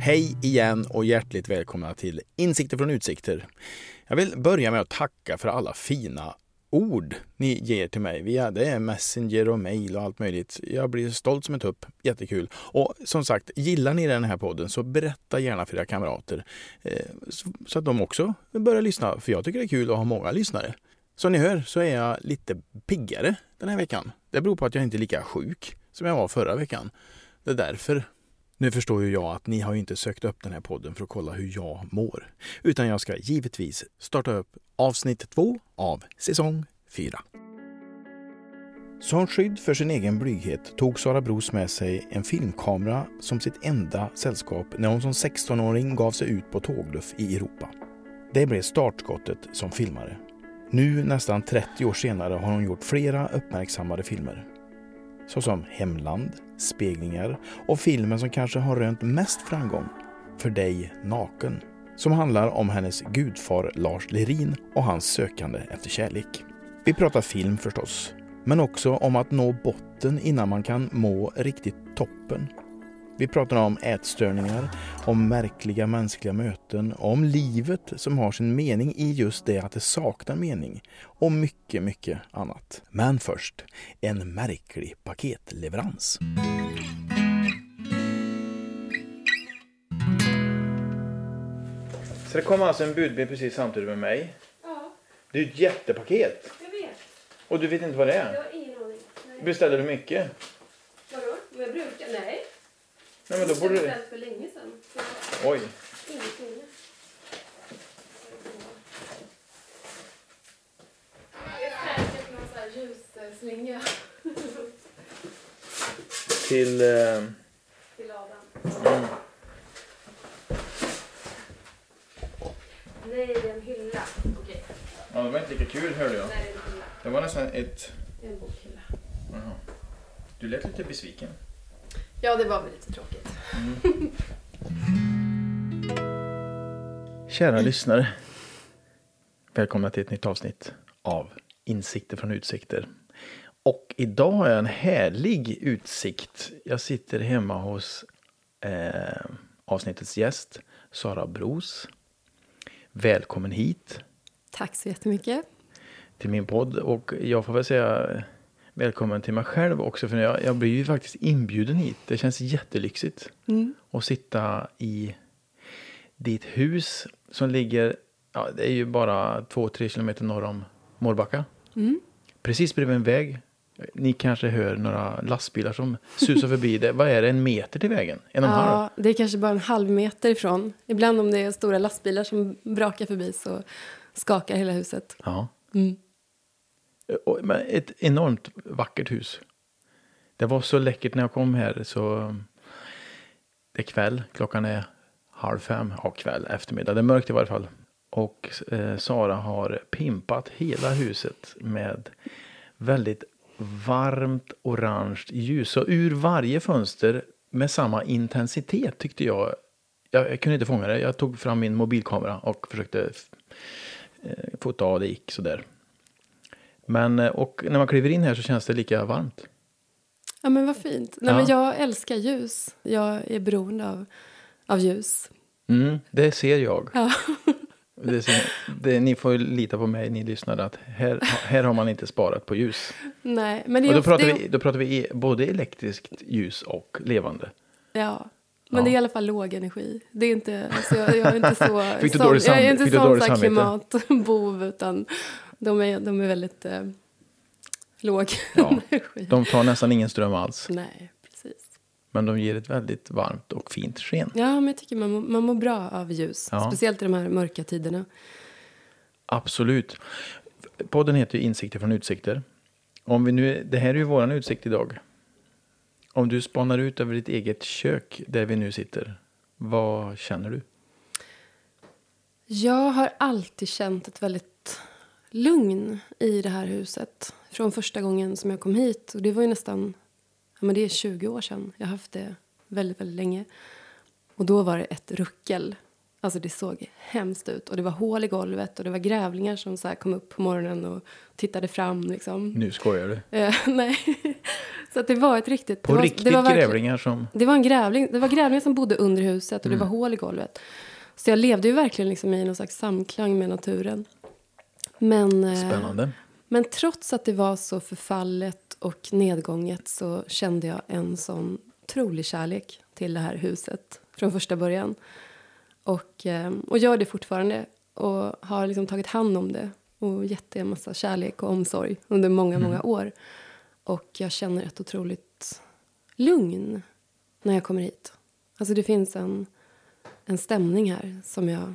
Hej igen och hjärtligt välkomna till Insikter från utsikter. Jag vill börja med att tacka för alla fina ord ni ger till mig via det är Messenger och mail och allt möjligt. Jag blir stolt som en tupp. Jättekul. Och som sagt, gillar ni den här podden så berätta gärna för era kamrater eh, så att de också börjar lyssna. För jag tycker det är kul att ha många lyssnare. Som ni hör så är jag lite piggare den här veckan. Det beror på att jag inte är lika sjuk som jag var förra veckan. Det är därför nu förstår ju jag att ni har inte sökt upp den här podden för att kolla hur jag mår. Utan jag ska givetvis starta upp avsnitt två av säsong fyra. Som skydd för sin egen blyghet tog Sara Bros med sig en filmkamera som sitt enda sällskap när hon som 16-åring gav sig ut på tågluff i Europa. Det blev startskottet som filmare. Nu nästan 30 år senare har hon gjort flera uppmärksammade filmer såsom Hemland, Speglingar och filmen som kanske har rönt mest framgång, För dig naken, som handlar om hennes gudfar Lars Lerin och hans sökande efter kärlek. Vi pratar film förstås, men också om att nå botten innan man kan må riktigt toppen vi pratar om ätstörningar, om märkliga mänskliga möten, om livet som har sin mening i just det att det saknar mening och mycket, mycket annat. Men först, en märklig paketleverans. Så det kom alltså en budbil precis samtidigt med mig. Ja, Det är ett jättepaket. jag vet. Och du vet inte vad det Jag är? har ingen aning. Nej. Beställer du mycket? Vadå? Jag brukar... Nej. Nej men då borde beställt för länge sedan. Oj. ingenting. Det är säkert någon sån här ljusslinga Till... Eh... till Adam. Nej, det är en hylla. Okej. Ja, det var inte lika kul hörde jag. Nej, det är en hylla. Det var nästan ett... Det är en bokhylla. Jaha. Du lät lite besviken. Ja, det var väl lite tråkigt. Kära lyssnare. Välkomna till ett nytt avsnitt av Insikter från utsikter. Och idag har jag en härlig utsikt. Jag sitter hemma hos eh, avsnittets gäst, Sara Bros. Välkommen hit Tack så jättemycket. till min podd. Och jag får väl säga välkommen till mig själv också. För jag, jag blir ju faktiskt inbjuden hit. Det känns jättelyxigt. Mm. Att sitta i ditt hus som ligger, ja det är ju bara två, tre kilometer norr om Mårbacka. Mm. Precis bredvid en väg. Ni kanske hör några lastbilar som susar förbi. Det. Vad är det, en meter till vägen? En och en halv? Ja, det är kanske bara en halv meter ifrån. Ibland om det är stora lastbilar som brakar förbi så skakar hela huset. Ja. Mm. Men ett enormt vackert hus. Det var så läckert när jag kom här så um, det är kväll, klockan är halv fem, ja kväll, eftermiddag, det är mörkt i varje fall. Och eh, Sara har pimpat hela huset med väldigt varmt orange ljus. Och ur varje fönster med samma intensitet tyckte jag. Jag, jag kunde inte fånga det. Jag tog fram min mobilkamera och försökte eh, fota av det gick sådär. Men eh, och när man kliver in här så känns det lika varmt. Ja, men vad fint. Nej, Ja. men jag älskar ljus. Jag är beroende av, av ljus. Mm, det ser jag. Ja. Det ser, det, ni får lita på mig, ni lyssnare, att här, här har man inte sparat på ljus. Nej, men Och då pratar, det vi, då pratar vi både elektriskt ljus och levande. Ja. Men Ja. det är i alla fall låg energi. Det är inte, alltså jag, jag är inte så, Fick du sån, dåligt jag är sam- inte sån klimatbov utan de är, de är väldigt eh, låg Ja, energi. De tar nästan ingen ström alls, Nej, precis. men de ger ett väldigt varmt och fint sken. Ja, men jag tycker man, man mår bra av ljus. Ja. Speciellt i de här mörka tiderna. Absolut. Podden heter ju Insikter från utsikter. Om vi nu, det här är ju våran utsikt idag. Om du spanar ut över ditt eget kök där vi nu sitter, vad känner du? Jag har alltid känt ett väldigt lugn i det här huset. Från första gången som jag kom hit. Och det var ju nästan ja, men det är 20 år sedan. Jag har haft det väldigt, väldigt länge. Och då var det ett ruckel Alltså det såg hemskt ut. Och det var hål i golvet och det var grävlingar som så kom upp på morgonen och tittade fram. Liksom. Nu skojar du. Eh, nej. så det var ett riktigt... På det var, riktigt det var grävlingar som... Det var en grävling. Det var grävlingar som bodde under huset och det var hål i golvet. Så jag levde ju verkligen liksom i någon slags samklang med naturen. Men, eh, Spännande. men trots att det var så förfallet och nedgånget så kände jag en sån otrolig kärlek till det här huset från första början. Och, eh, och gör det fortfarande och har liksom tagit hand om det och gett det en massa kärlek och omsorg under många, många år. Och jag känner ett otroligt lugn när jag kommer hit. Alltså det finns en, en stämning här som jag,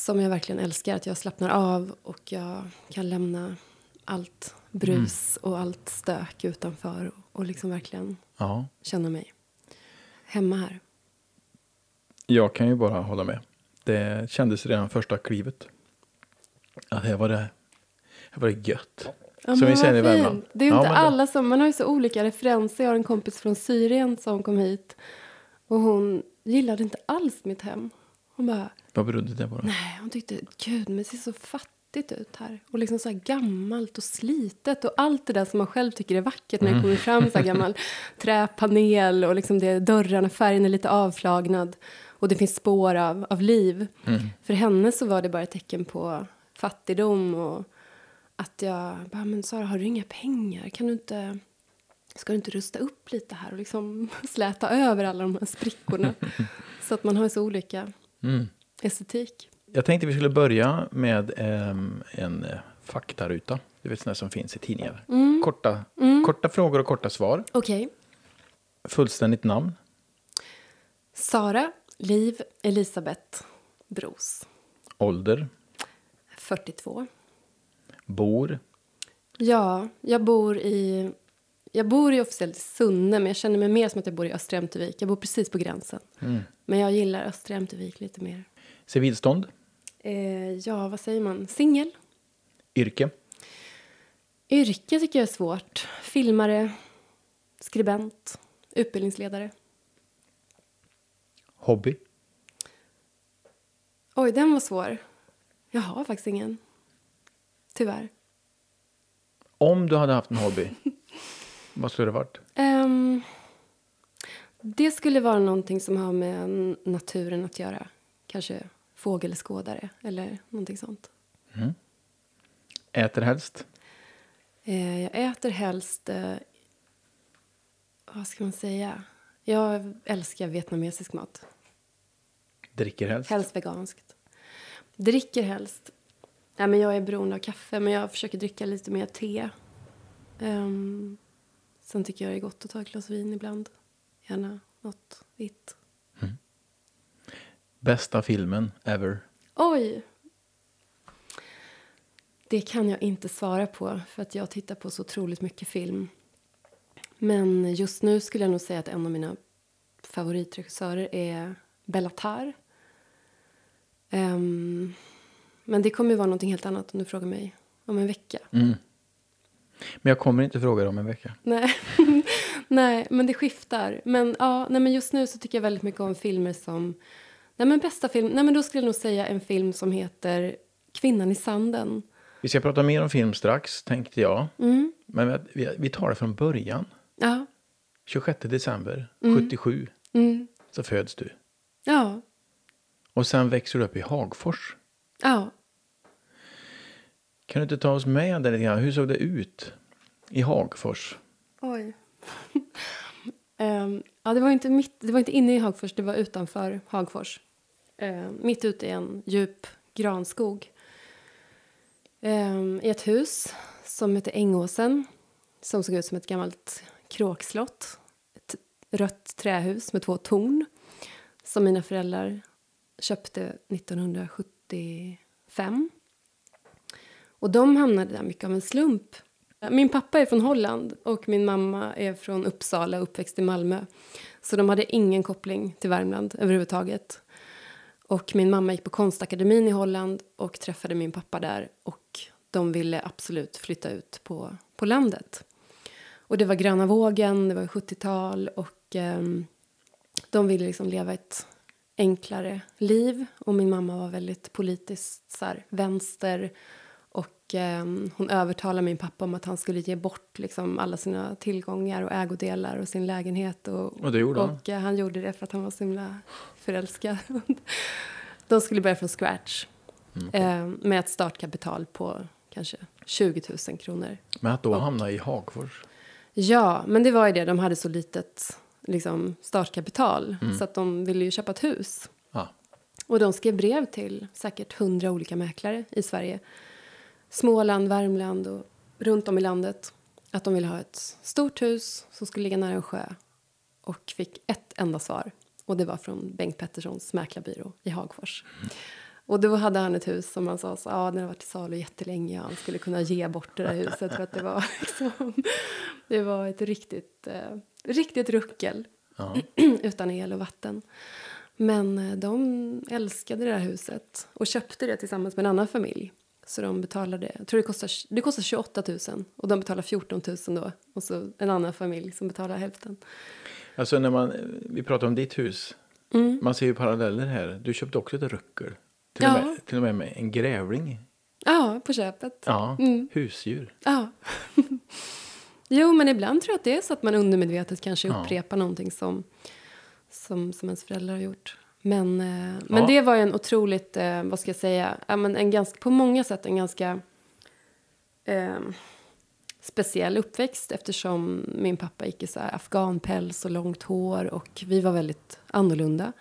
som jag verkligen älskar. Att jag slappnar av och jag kan lämna allt brus och allt stök utanför och, liksom verkligen Ja, känna mig hemma här. jag kan ju bara hålla med. Det kändes redan första klivet. Att här var det, här var det gött. Ja, Som vi säger i Värmland. Det är ju Ja, inte alla som... Man har ju så olika referenser. Jag har en kompis från Syrien som kom hit. Och hon gillade inte alls mitt hem. Hon bara... Vad berodde det på då? Nej, hon tyckte gud, men det ser så fattigt ut här. Och liksom så här gammalt och slitet och allt det där som man själv tycker är vackert när det kommer fram så här gammal träpanel och liksom det, dörrarna, färgen är lite avflagnad och det finns spår av, av liv. För henne så var det bara ett tecken på fattigdom och att jag bara, men Sara, har du inga pengar? Kan du inte, ska du inte rusta upp lite här och liksom släta över alla de här sprickorna? så att man har så olika Mm. Estetik. Jag tänkte vi skulle börja med ehm, en eh, faktaruta. Du vet sådana som finns i tidningar. Korta, korta frågor och korta svar. Okej. Fullständigt namn. Sara Liv Elisabeth Bros. Ålder. 42. Bor. Ja, jag bor i... Jag bor i officiellt Sunne, men jag känner mig mer som att jag bor i Östra Ämtervik. Jag bor precis på gränsen. Men jag gillar Östra Ämtervik lite mer. Civilstånd. Eh, ja, vad säger man? Singel. Yrke. Yrke tycker jag är svårt. Filmare, skribent, utbildningsledare. Hobby. Oj, den var svår. Jag har faktiskt ingen. Tyvärr. Om du hade haft en hobby. vad skulle det varit? Ehm, det skulle vara någonting som har med naturen att göra. Kanske fågelskådare eller någonting sånt. Äter helst. Eh, jag äter helst... Eh, vad ska man säga? Jag älskar vietnamesisk mat. Dricker helst. Helst veganskt. Dricker helst. Nej, men jag är beroende av kaffe, men jag försöker dricka lite mer te. Ehm, sen tycker jag det är gott att ta ett glas vin ibland. Gärna något vitt. Bästa filmen ever. Oj! Det kan jag inte svara på, för att jag tittar på så otroligt mycket film. Men just nu skulle jag nog säga att en av mina favoritregissörer är Bellatar. Ehm, men det kommer ju vara någonting helt annat om du frågar mig om en vecka. Men jag kommer inte fråga dig om en vecka. Nej. nej, men det skiftar. Men, ja, nej, men just nu så tycker jag väldigt mycket om filmer som... Nej, men bästa film... Nej, men då skulle jag nog säga en film som heter Kvinnan i sanden. Vi ska prata mer om film strax, tänkte jag. Mm. Men vi, vi tar det från början. Ja. 26 december 77 Mm. så föds du. Ja. Och sen växer du upp i Hagfors. Ja. Kan du inte ta oss med där lite grann? Hur såg det ut i Hagfors? Oj. Ehm, ja, det, var inte mitt, det var inte inne i Hagfors, det var utanför Hagfors eh, mitt ute i en djup granskog. eh, I ett hus som heter Ängåsen, som såg ut som ett gammalt kråkslott. Ett rött trähus med två torn som mina föräldrar köpte 1975. Och de hamnade där mycket av en slump. Min pappa är från Holland och min mamma är från Uppsala, uppväxt i Malmö. Så de hade ingen koppling till Värmland överhuvudtaget. Och min mamma gick på konstakademin i Holland och träffade min pappa där. Och de ville absolut flytta ut på, på landet. Och det var gröna vågen, det var 70-tal och eh, de ville liksom leva ett enklare liv. Och min mamma var väldigt politiskt så här, vänster. Och eh, hon övertalade min pappa om att han skulle ge bort liksom, alla sina tillgångar och ägodelar och sin lägenhet. Och, Och det gjorde han? och eh, han gjorde det för att han var så himla förälskad. De skulle börja från scratch. eh, med ett startkapital på kanske 20 000 kronor. Men att då hamna i Hagfors? Ja, men det var ju det. De hade så litet liksom, startkapital så att de ville ju köpa ett hus. Och de skrev brev till säkert hundra olika mäklare i Sverige. Småland, Värmland och runt om i landet. Att de ville ha ett stort hus som skulle ligga nära en sjö. Och fick ett enda svar. Och det var från Bengt Petterssons mäklarbyrå i Hagfors. Och då hade han ett hus som han sa så, ah, den har varit till salu jättelänge och han skulle kunna ge bort det där huset för att det var liksom, det var ett riktigt, eh, riktigt ruckel Ja. utan el och vatten. Men eh, de älskade det här huset och köpte det tillsammans med en annan familj. Så de betalade, jag tror det kostar, det kostar 28 000 och de betalar 14 000 då. Och så en annan familj som betalar hälften. Alltså när man, vi pratar om ditt hus. Mm. Man ser ju paralleller här. Du köpte också ett ruckel. Till, Ja. och, med, till och med med en grävling. Ja, på köpet. Ja, Mm. husdjur. Ja. jo, men ibland tror jag att det är så att man undermedvetet kanske Ja. upprepar någonting som, som, som ens föräldrar har gjort. Men, eh, men det var ju en otroligt, eh, vad ska jag säga, ja, men en ganska, på många sätt en ganska eh, speciell uppväxt eftersom min pappa gick i så här afghanpäls och långt hår och vi var väldigt annorlunda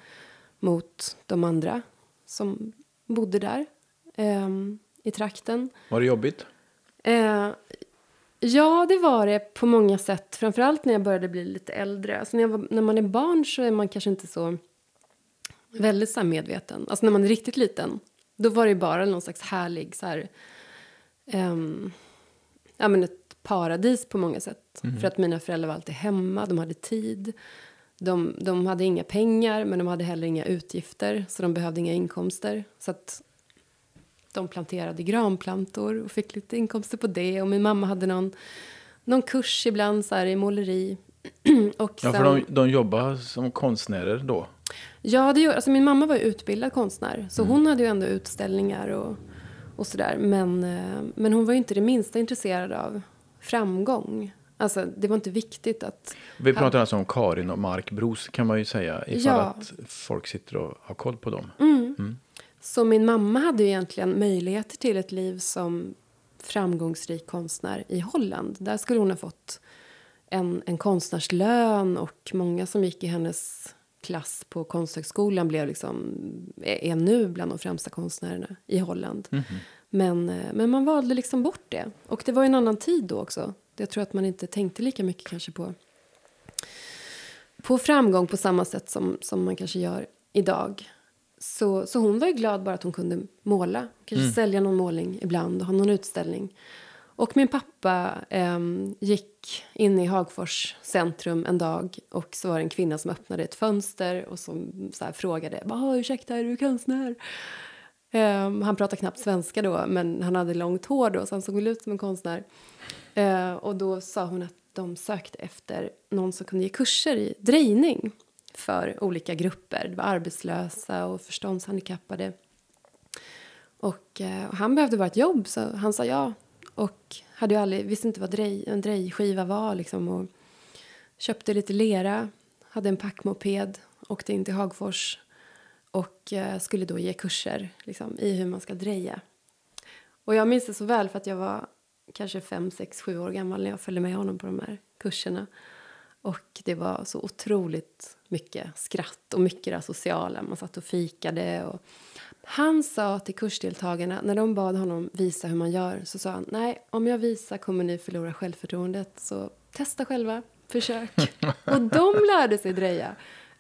mot de andra som bodde där eh, i trakten. Var det jobbigt? Eh, ja, det var det på många sätt. Framförallt när jag började bli lite äldre. Alltså när, var, när man är barn så är man kanske inte så väldigt så medveten. Alltså när man är riktigt liten, då var det bara någon slags härlig så här, ehm, ja men ett paradis på många sätt. För att mina föräldrar var alltid hemma, de hade tid. De, de hade inga pengar, men de hade heller inga utgifter, så de behövde inga inkomster. Så att de planterade granplantor och fick lite inkomster på det. Och min mamma hade någon, någon kurs ibland så här, i måleri. och Ja, för de, de jobbar som konstnärer då. Ja, det gör, alltså min mamma var ju utbildad konstnär. Så hon hade ju ändå utställningar och, och sådär. Men, eh, men hon var ju inte det minsta intresserad av framgång. Alltså, det var inte viktigt att... Vi pratar alltså om Karin och Mark Bros kan man ju säga. Ifall Ja. att folk sitter och har koll på dem. Så min mamma hade ju egentligen möjligheter till ett liv som framgångsrik konstnär i Holland. Där skulle hon ha fått en, en konstnärslön och många som gick i hennes klass på konsthögskolan blev liksom, är, nu bland de främsta konstnärerna i Holland. Men, eh, men man valde liksom bort det. Och det var en annan tid då också. Jag tror att man inte tänkte lika mycket kanske på, på framgång på samma sätt som, som man kanske gör idag. Så, så hon var ju glad bara att hon kunde måla. Kanske sälja någon målning ibland och ha någon utställning. Och min pappa eh, gick in i Hagfors centrum en dag och så var det en kvinna som öppnade ett fönster och som så här frågade ah, ursäkta, är du konstnär? Eh, han pratade knappt svenska då, men han hade långt hår då, så han såg väl ut som en konstnär. Eh, och då sa hon att de sökte efter någon som kunde ge kurser i drejning för olika grupper. Det var arbetslösa och förståndshandikappade. Och, eh, och han behövde bara ett jobb, så han sa ja. Och hade ju aldrig, visste inte vad drej, en drejskiva var. Liksom, och köpte lite lera, hade en packmoped, åkte in till Hagfors och eh, skulle då ge kurser liksom, i hur man ska dreja. Och jag minns det så väl för att jag var kanske fem, sex, sju år gammal när jag följde med honom på de här kurserna. Och det var så otroligt mycket skratt och mycket det sociala. Man satt och fikade. Och han sa till kursdeltagarna, när de bad honom visa hur man gör, så sa han nej, om jag visar kommer ni förlora självförtroendet, så testa själva, försök. och de lärde sig dreja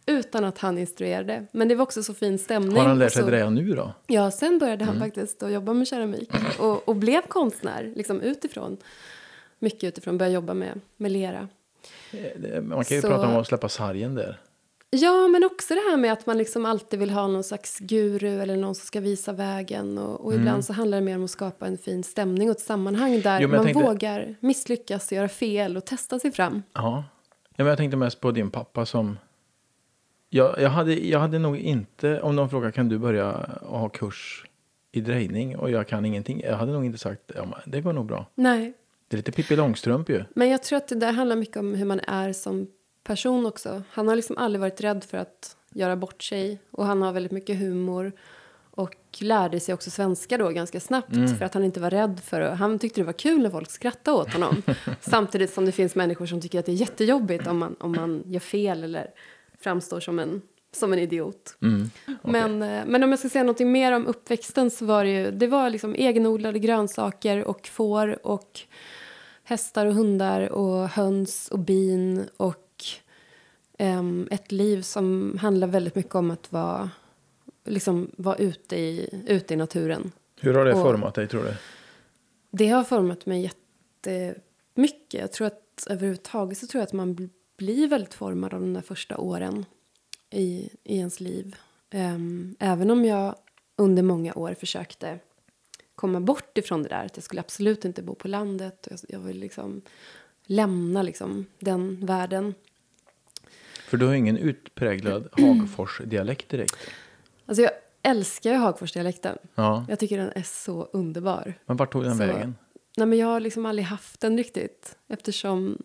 utan att han instruerade. Men det var också så fin stämning. Har han lärt sig så... dreja nu då? Ja, sen började han faktiskt att jobba med keramik och, och blev konstnär liksom utifrån. Mycket utifrån, började jobba med, med lera. Eh, Man kan ju Så- prata om att släppa sargen där. Ja, men också det här med att man liksom alltid vill ha någon slags guru eller någon som ska visa vägen. Och, och ibland så handlar det mer om att skapa en fin stämning och ett sammanhang där Mm. Jo, man tänkte- vågar misslyckas, göra fel och testa sig fram. Ja. ja men jag tänkte mest på din pappa som Jag, jag, hade, jag hade nog inte, om någon frågar kan du börja ha kurs i drejning och jag kan ingenting. Jag hade nog inte sagt ja, men det går nog bra. Nej, Det är lite Pippi Långstrump ju. men jag tror att det där handlar mycket om hur man är som person också. Han har liksom aldrig varit rädd för att göra bort sig och han har väldigt mycket humor och lärde sig också svenska då ganska snabbt för att han inte var rädd för att, Han tyckte det var kul när folk skrattade åt honom. Samtidigt som det finns människor som tycker att det är jättejobbigt om man, om man gör fel eller framstår som en, som en idiot. Men, eh, men om jag ska säga något mer om uppväxten så var det ju, det var liksom egenodlade grönsaker och får och hästar och hundar och höns och bin och ehm, ett liv som handlar väldigt mycket om att vara, liksom, vara ute, i, ute i naturen. Hur har det Och- format dig tror du? Det har format mig jättemycket. Jag tror att överhuvudtaget så tror jag att man bl- blir väldigt formad av de där första åren i, i ens liv. Ehm, även om jag under många år försökte komma bort ifrån det där. Att jag skulle absolut inte bo på landet. Och jag, jag vill liksom lämna liksom den världen. För du har ingen utpräglad Hagfors-dialekt direkt. Alltså jag älskar ju Hagforsdialekten. Ja, Jag tycker den är så underbar. men vart tog den Så- vägen? Nej, men jag har liksom aldrig haft den riktigt. Eftersom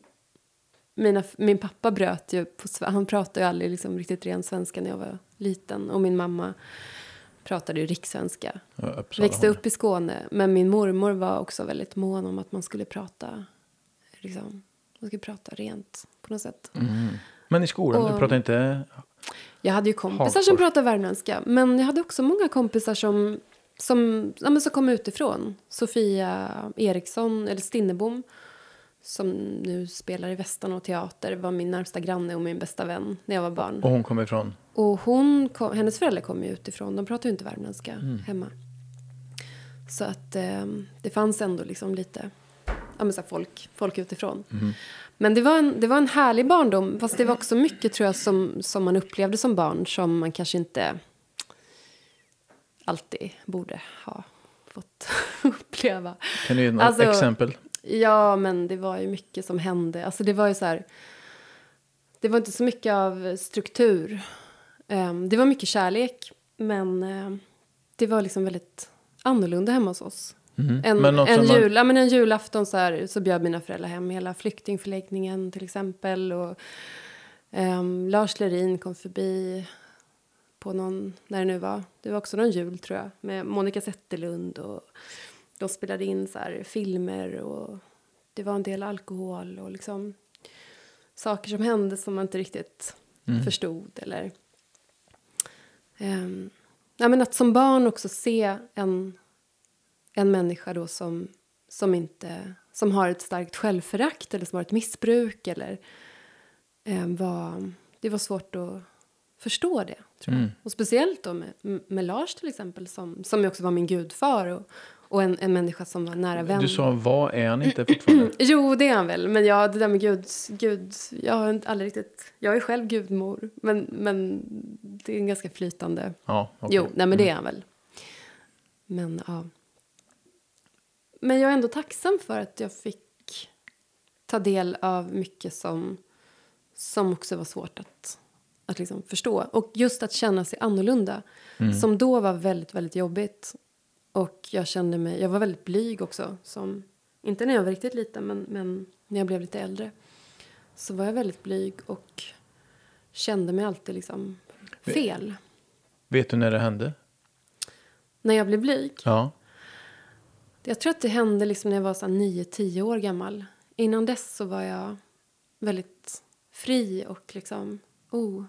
mina, min pappa bröt ju på, han pratade ju aldrig liksom riktigt ren svenska när jag var liten. Och min mamma pratade ju rikssvenska. Ja, Växte upp i Skåne. Men min mormor var också väldigt mån om att man skulle prata, liksom, man skulle prata rent på något sätt. Mm. Men i skolan, du Och- pratar inte... Jag hade ju kompisar Hagfors. som pratade värmländska. Men jag hade också många kompisar som, som, ja, men som kom utifrån. Sofia Eriksson, eller Stinnebom, som nu spelar i Västan och teater, var min närmsta granne och min bästa vän när jag var barn. Och hon kommer ifrån? Och hon kom, hennes föräldrar kom ju utifrån. De pratar ju inte värmländska hemma. Så att eh, det fanns ändå liksom lite ja, men så folk, folk utifrån. Men det var, en, det var en härlig barndom. Fast det var också mycket tror jag som, som man upplevde som barn som man kanske inte alltid borde ha fått uppleva. Kan du ge något Alltså- exempel? Ja, men det var ju mycket som hände. Alltså det var ju så här... Det var inte så mycket av struktur. Ehm, det var mycket kärlek, men ehm, det var liksom väldigt annorlunda hemma hos oss. En, Mm. Något en, som man- jul, ja, men en julafton så, här, så bjöd mina föräldrar hem hela flyktingförläggningen till exempel. Och, ehm, Lars Lerin kom förbi på någon, när det nu var. Det var också någon jul tror jag, med Monica Zetterlund. Och de spelade in så här, filmer och det var en del alkohol och liksom saker som hände som man inte riktigt förstod. Eller, Ehm, ja, men att som barn också se en, en människa då som, som, inte, som har ett starkt självförakt eller som har ett missbruk. Eller, ehm, var, det var svårt att förstå det. Tror jag. Och speciellt då med, med Lars till exempel som, som ju också var min gudfar och, och en, en människa som var nära vän. Du sa vad är han inte fortfarande? Jo, det är han väl. Men ja, det där med Gud, Gud jag har inte aldrig riktigt... Jag är själv gudmor, men, men det är en ganska flytande... Ja, okej. Jo, nej men det är han väl. Men ja. Men jag är ändå tacksam för att jag fick ta del av mycket som, som också var svårt att, att liksom förstå. Och just att känna sig annorlunda, som då var väldigt, väldigt jobbigt. Och jag kände mig, jag var väldigt blyg också. Som, inte när jag var riktigt liten, men, men när jag blev lite äldre. Så var jag väldigt blyg och kände mig alltid liksom fel. Vet du när det hände? När jag blev blyg. Ja. Jag tror att det hände liksom när jag var så här 9-10 år gammal. Innan dess så var jag väldigt fri och liksom oh,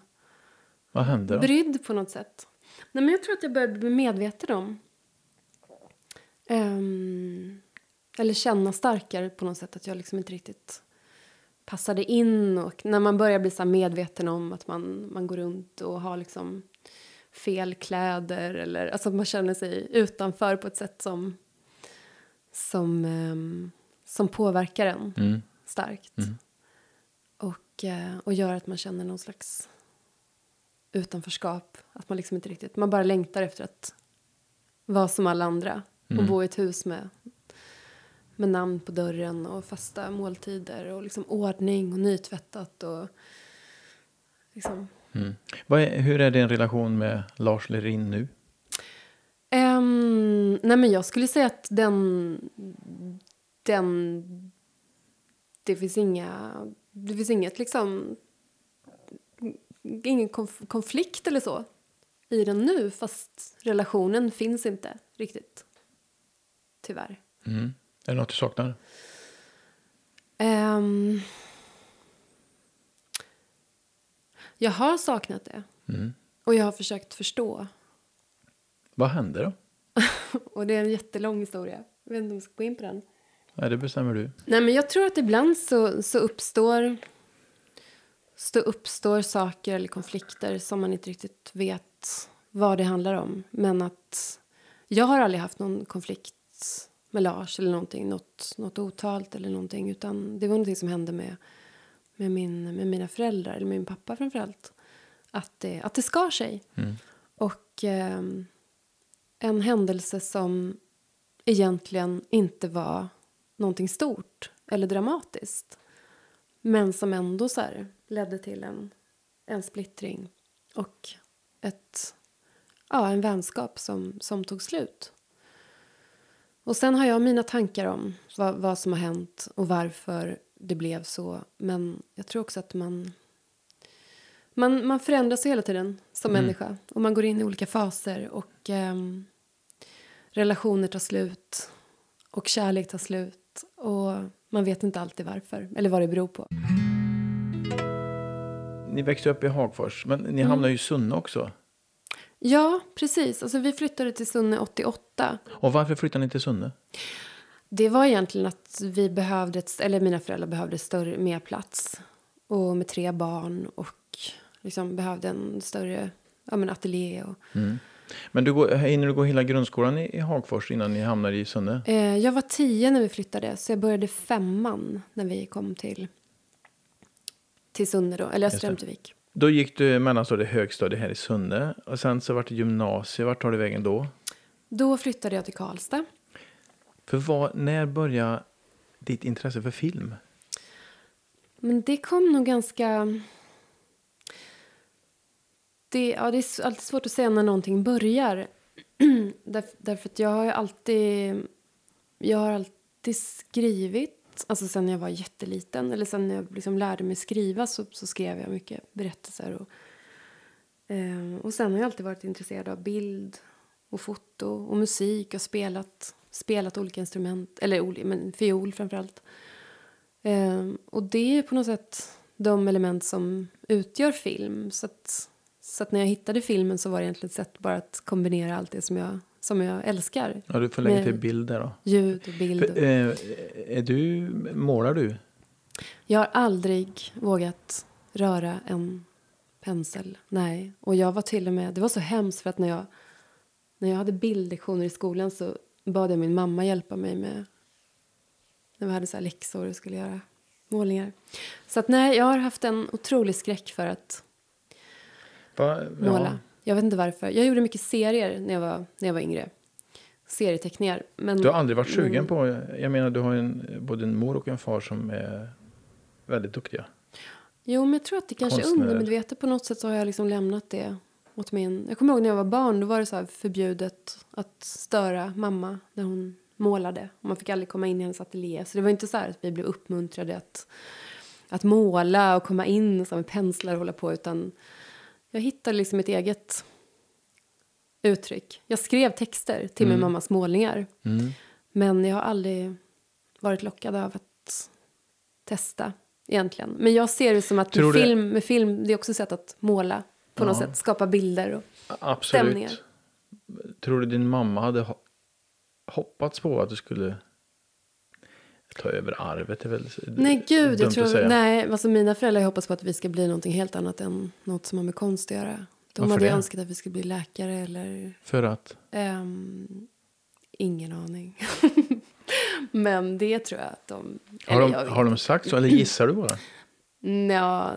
Vad hände då? brydd på något sätt. Nej, men jag tror att jag började bli medveten om ehm, eller känna starkare på något sätt att jag liksom inte riktigt passade in. Och när man börjar bli så medveten om att man, man går runt och har liksom fel kläder eller alltså att man känner sig utanför på ett sätt som som, ehm, som påverkar en Mm. starkt. Och, eh, och gör att man känner någon slags utanförskap. Att man liksom inte riktigt, man bara längtar efter att vara som alla andra. Och bo i ett hus med, med namn på dörren och fasta måltider och liksom ordning och nytvättat och liksom Mm. Är, hur är din relation med Lars Lerin nu? Um, nej men jag skulle säga att den, den... Det finns inga... Det finns inget liksom... Ingen konf konflikt eller så i den nu, fast relationen finns inte riktigt. Tyvärr. Mm. Är det något du saknar? Um, jag har saknat det. Mm. Och jag har försökt förstå. Vad hände då? och det är en jättelång historia. Jag vet inte om jag ska gå in på den. Nej, det bestämmer du. Nej, men jag tror att ibland så, så uppstår så uppstår saker eller konflikter som man inte riktigt vet vad det handlar om. Men att jag har aldrig haft någon konflikt med Lars eller någonting, något, något otalt eller någonting. Utan det var någonting som hände med, med, min, med mina föräldrar, eller min pappa framförallt. Att det, att det skar sig. Mm. Och eh, en händelse som egentligen inte var någonting stort eller dramatiskt. Men som ändå så här, ledde till en, en splittring och ett, ja, en vänskap som, som tog slut. Och sen har jag mina tankar om vad, vad som har hänt och varför det blev så. Men jag tror också att man, man, man förändras hela tiden som mm. människa. Och man går in i olika faser och eh, relationer tar slut och kärlek tar slut. Och man vet inte alltid varför eller vad det beror på. Ni växte upp i Hagfors, men ni mm. hamnade ju i Sunne också. Ja, precis. Alltså, vi flyttade till Sunne 88. Och varför flyttade ni till Sunne? Det var egentligen att vi behövde, eller mina föräldrar behövde större, mer plats. Och med tre barn och liksom behövde en större ja, men ateljé. Och... Mm. Men du går, hinner du gå hela grundskolan i, i Hagfors innan ni hamnar i Sunne? Eh, jag var tio när vi flyttade, så jag började femman när vi kom till, till Sunne då, eller Strömtevik. Då gick du mellanstadiet högstadiet här i Sunne och sen så vart det gymnasiet. Vart tar du vägen då? Då flyttade jag till Karlstad. För vad, när började ditt intresse för film? Men det kom nog ganska... Det, ja, det är alltid svårt att säga när någonting börjar. därför, därför att jag har alltid... Jag har alltid skrivit Alltså sen jag var jätteliten, eller sen jag liksom lärde mig skriva så, så skrev jag mycket berättelser. Och, eh, och sen har jag alltid varit intresserad av bild och foto och musik och spelat, spelat olika instrument, eller men fiol framförallt. Eh, och det är på något sätt de element som utgör film. Så att, så när jag hittade filmen så var det egentligen ett sätt bara att kombinera allt det som jag som jag älskar. Ja, du får lägga till bilder då. Ljud och bild. Och... Är, är du, målar du? Jag har aldrig vågat röra en pensel. Nej. Och jag var till och med, det var så hemskt för att när jag, när jag hade bildlektioner i skolan så bad jag min mamma hjälpa mig med, när vi hade så här läxor och skulle göra målningar. Så att nej, jag har haft en otrolig skräck för att Va? Ja. måla. Jag vet inte varför. Jag gjorde mycket serier när jag var, när jag var yngre. Serieteckningar. Men, du har aldrig varit sugen mm. på... Jag menar, du har en, både en mor och en far som är väldigt duktiga. Jo, men jag tror att det kanske är undermedvetet. På något sätt så har jag liksom lämnat det åt min... Jag kommer ihåg när jag var barn. Då var det så förbjudet att störa mamma när hon målade. Man fick aldrig komma in i hennes ateljé. Så det var inte så att vi blev uppmuntrade att, att måla och komma in så med penslar och hålla på. Utan jag hittade liksom ett eget uttryck. Jag skrev texter till mm. min mammas målningar. Mm. Men jag har aldrig varit lockad av att testa egentligen. Men jag ser det som att med film, med film, det är också ett sätt att måla på ja. något sätt. Skapa bilder och Absolut. stämningar. Tror du din mamma hade hoppats på att du skulle ta över arvet är väl Nej, gud, jag tror, nej, alltså mina föräldrar hoppas på att vi ska bli någonting helt annat än något som har med konst att göra. De Varför hade det? önskat att vi skulle bli läkare eller... För att? Um, ingen aning. men det tror jag att de... Har de, har de sagt så, eller gissar du bara? Ja,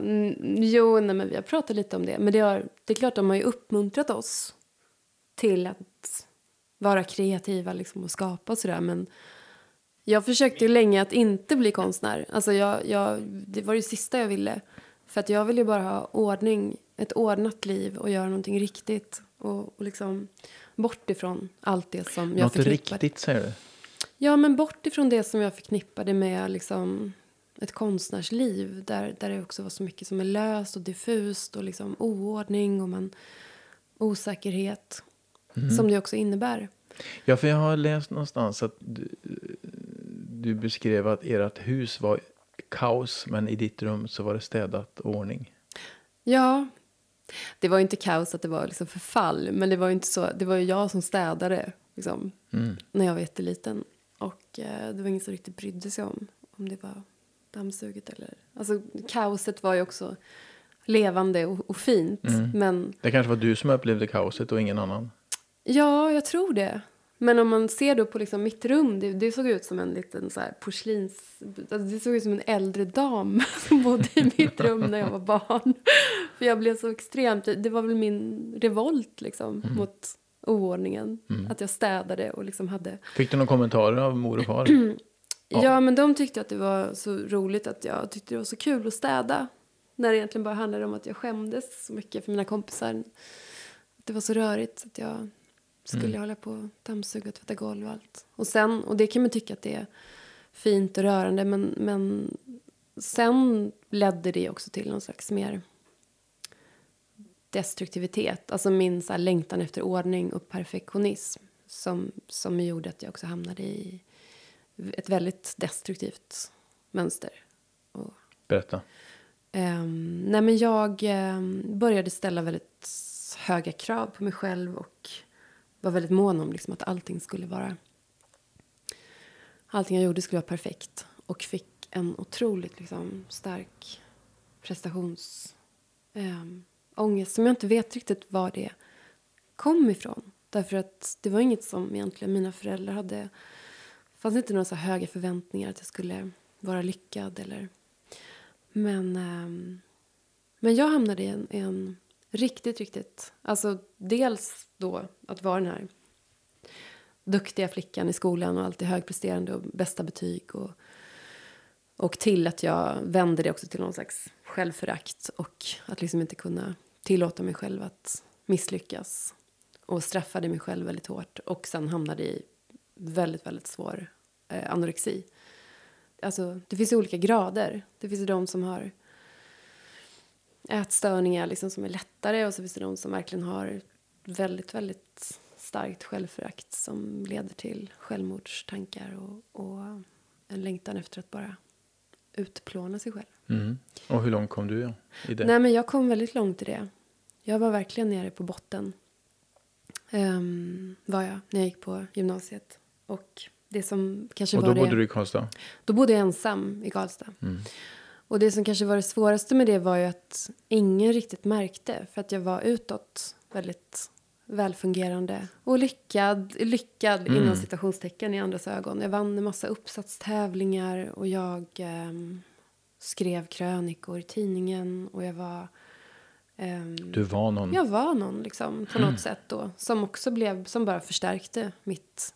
jo, nej, men vi har pratat lite om det. Men det, har, det är klart, de har ju uppmuntrat oss till att vara kreativa liksom, och skapa och sådär. Men jag försökte ju länge att inte bli konstnär. Alltså jag, jag, det var det sista jag ville. För att jag vill ju bara ha ordning, ett ordnat liv och göra någonting riktigt. Och, och liksom bort ifrån allt det som jag Något förknippade. riktigt säger du? Ja, men bort ifrån det som jag förknippade med liksom ett konstnärsliv. Där, där det också var så mycket som är löst och diffust och liksom oordning och man, osäkerhet. Mm. Som det också innebär. Ja, för jag har läst någonstans att du, du beskrev att ert hus var kaos, men i ditt rum så var det städat och ordning. Ja, det var inte kaos att det var liksom förfall. Men det var ju inte så, det var ju jag som städade liksom, Mm. när jag var jätteliten. Och eh, det var ingen som riktigt brydde sig om om det var dammsuget eller... Alltså kaoset var ju också levande och, och fint. Mm. Men Det kanske var du som upplevde kaoset och ingen annan. ja, jag tror det. Men om man ser då på liksom mitt rum, det, det såg ut som en liten så här porslins... Alltså det såg ut som en äldre dam som bodde i mitt rum när jag var barn. För jag blev så extremt... Det var väl min revolt liksom mot oordningen. Att jag städade och liksom hade... Fick du några kommentarer av mor och far? Ja. Ja. men de tyckte att det var så roligt att jag tyckte det var så kul att städa. När det egentligen bara handlade om att jag skämdes så mycket för mina kompisar. Det var så rörigt att jag skulle hålla på och dammsuga och tvätta golv och allt. Och, sen, och det kan man tycka att det är fint och rörande men, men sen ledde det också till någon slags mer destruktivitet. Alltså min så här längtan efter ordning och perfektionism som, som gjorde att jag också hamnade i ett väldigt destruktivt mönster. Och, Berätta. ehm, nej men jag ehm, började ställa väldigt höga krav på mig själv och var väldigt mån om liksom, att allting skulle vara... Allting jag gjorde skulle vara perfekt. Och fick en otroligt liksom, stark prestationsångest ehm, eh, som jag inte vet riktigt var det kom ifrån. Därför att det var inget som egentligen mina föräldrar hade... Det fanns inte några så höga förväntningar att jag skulle vara lyckad. Eller... Men, eh, men jag hamnade i en, i en riktigt, riktigt... Alltså dels då att vara den här duktiga flickan i skolan och alltid högpresterande och bästa betyg. Och, och till att jag vände det också till någon slags självförakt och att liksom inte kunna tillåta mig själv att misslyckas. Och straffade mig själv väldigt hårt och sen hamnade i väldigt, väldigt svår eh, anorexi. Alltså, det finns olika grader. Det finns de som har ätstörningar liksom, som är lättare och så finns det de som verkligen har väldigt, väldigt starkt självförakt som leder till självmordstankar och, och en längtan efter att bara utplåna sig själv. Mm. Och hur långt kom du i det? Nej, men jag kom väldigt långt i det. Jag var verkligen nere på botten. Um, var jag när jag gick på gymnasiet. Och det som kanske och var då det... bodde du i Karlstad? Då bodde jag ensam i Karlstad. Mm. Och det som kanske var det svåraste med det var ju att ingen riktigt märkte. För att jag var utåt väldigt välfungerande och lyckad, lyckad Mm. inom citationstecken i andras ögon. Jag vann en massa uppsatstävlingar och jag ehm, skrev krönikor i tidningen och jag var... ehm, Du var någon? jag var någon liksom, på något sätt då. Som också blev, som bara förstärkte mitt,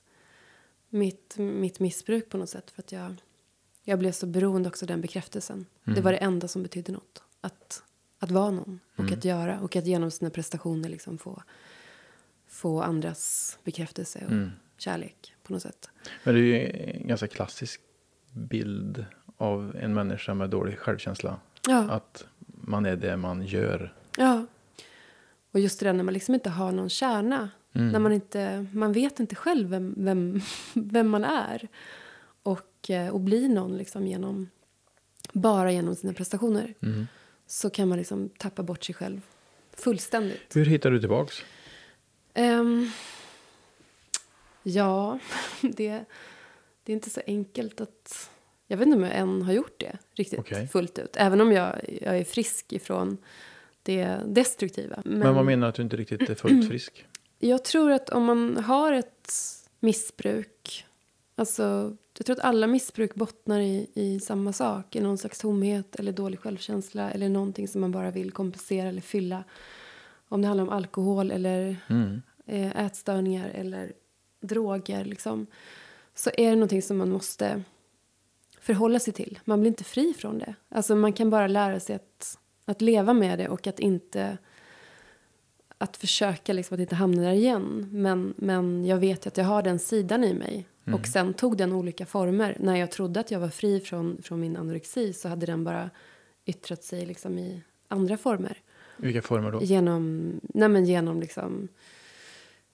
mitt, mitt missbruk på något sätt. För att jag, jag blev så beroende också av den bekräftelsen. Det var det enda som betydde något. Att, att vara någon och att göra. Och att genom sina prestationer liksom få, få andras bekräftelse och kärlek på något sätt. Men det är ju en ganska klassisk bild av en människa med dålig självkänsla. Ja. Att man är det man gör. Ja. Och just det där när man liksom inte har någon kärna. När man inte, man vet inte själv vem, vem, vem man är. Och, eh, och blir någon liksom genom, bara genom sina prestationer. Så kan man liksom tappa bort sig själv fullständigt. Hur hittar du tillbaks? Ehm, ja, det, det är inte så enkelt att... Jag vet inte om jag än har gjort det riktigt Okej. fullt ut. Även om jag, jag är frisk ifrån det destruktiva. Men, vad menar du att du inte riktigt är fullt frisk? Jag tror att om man har ett missbruk... Alltså, jag tror att alla missbruk bottnar i, i samma sak. I någon slags tomhet eller dålig självkänsla. Eller någonting som man bara vill kompensera eller fylla. Om det handlar om alkohol eller Mm. eh, ätstörningar eller droger. Liksom, så är det någonting som man måste förhålla sig till. Man blir inte fri från det. Alltså, man kan bara lära sig att, att leva med det och att inte att försöka liksom att inte hamna där igen. Men, men jag vet att jag har den sidan i mig. Mm. Och sen tog den olika former. När jag trodde att jag var fri från, från min anorexi så hade den bara yttrat sig liksom i andra former. Vilka former då? Genom, nej genom liksom,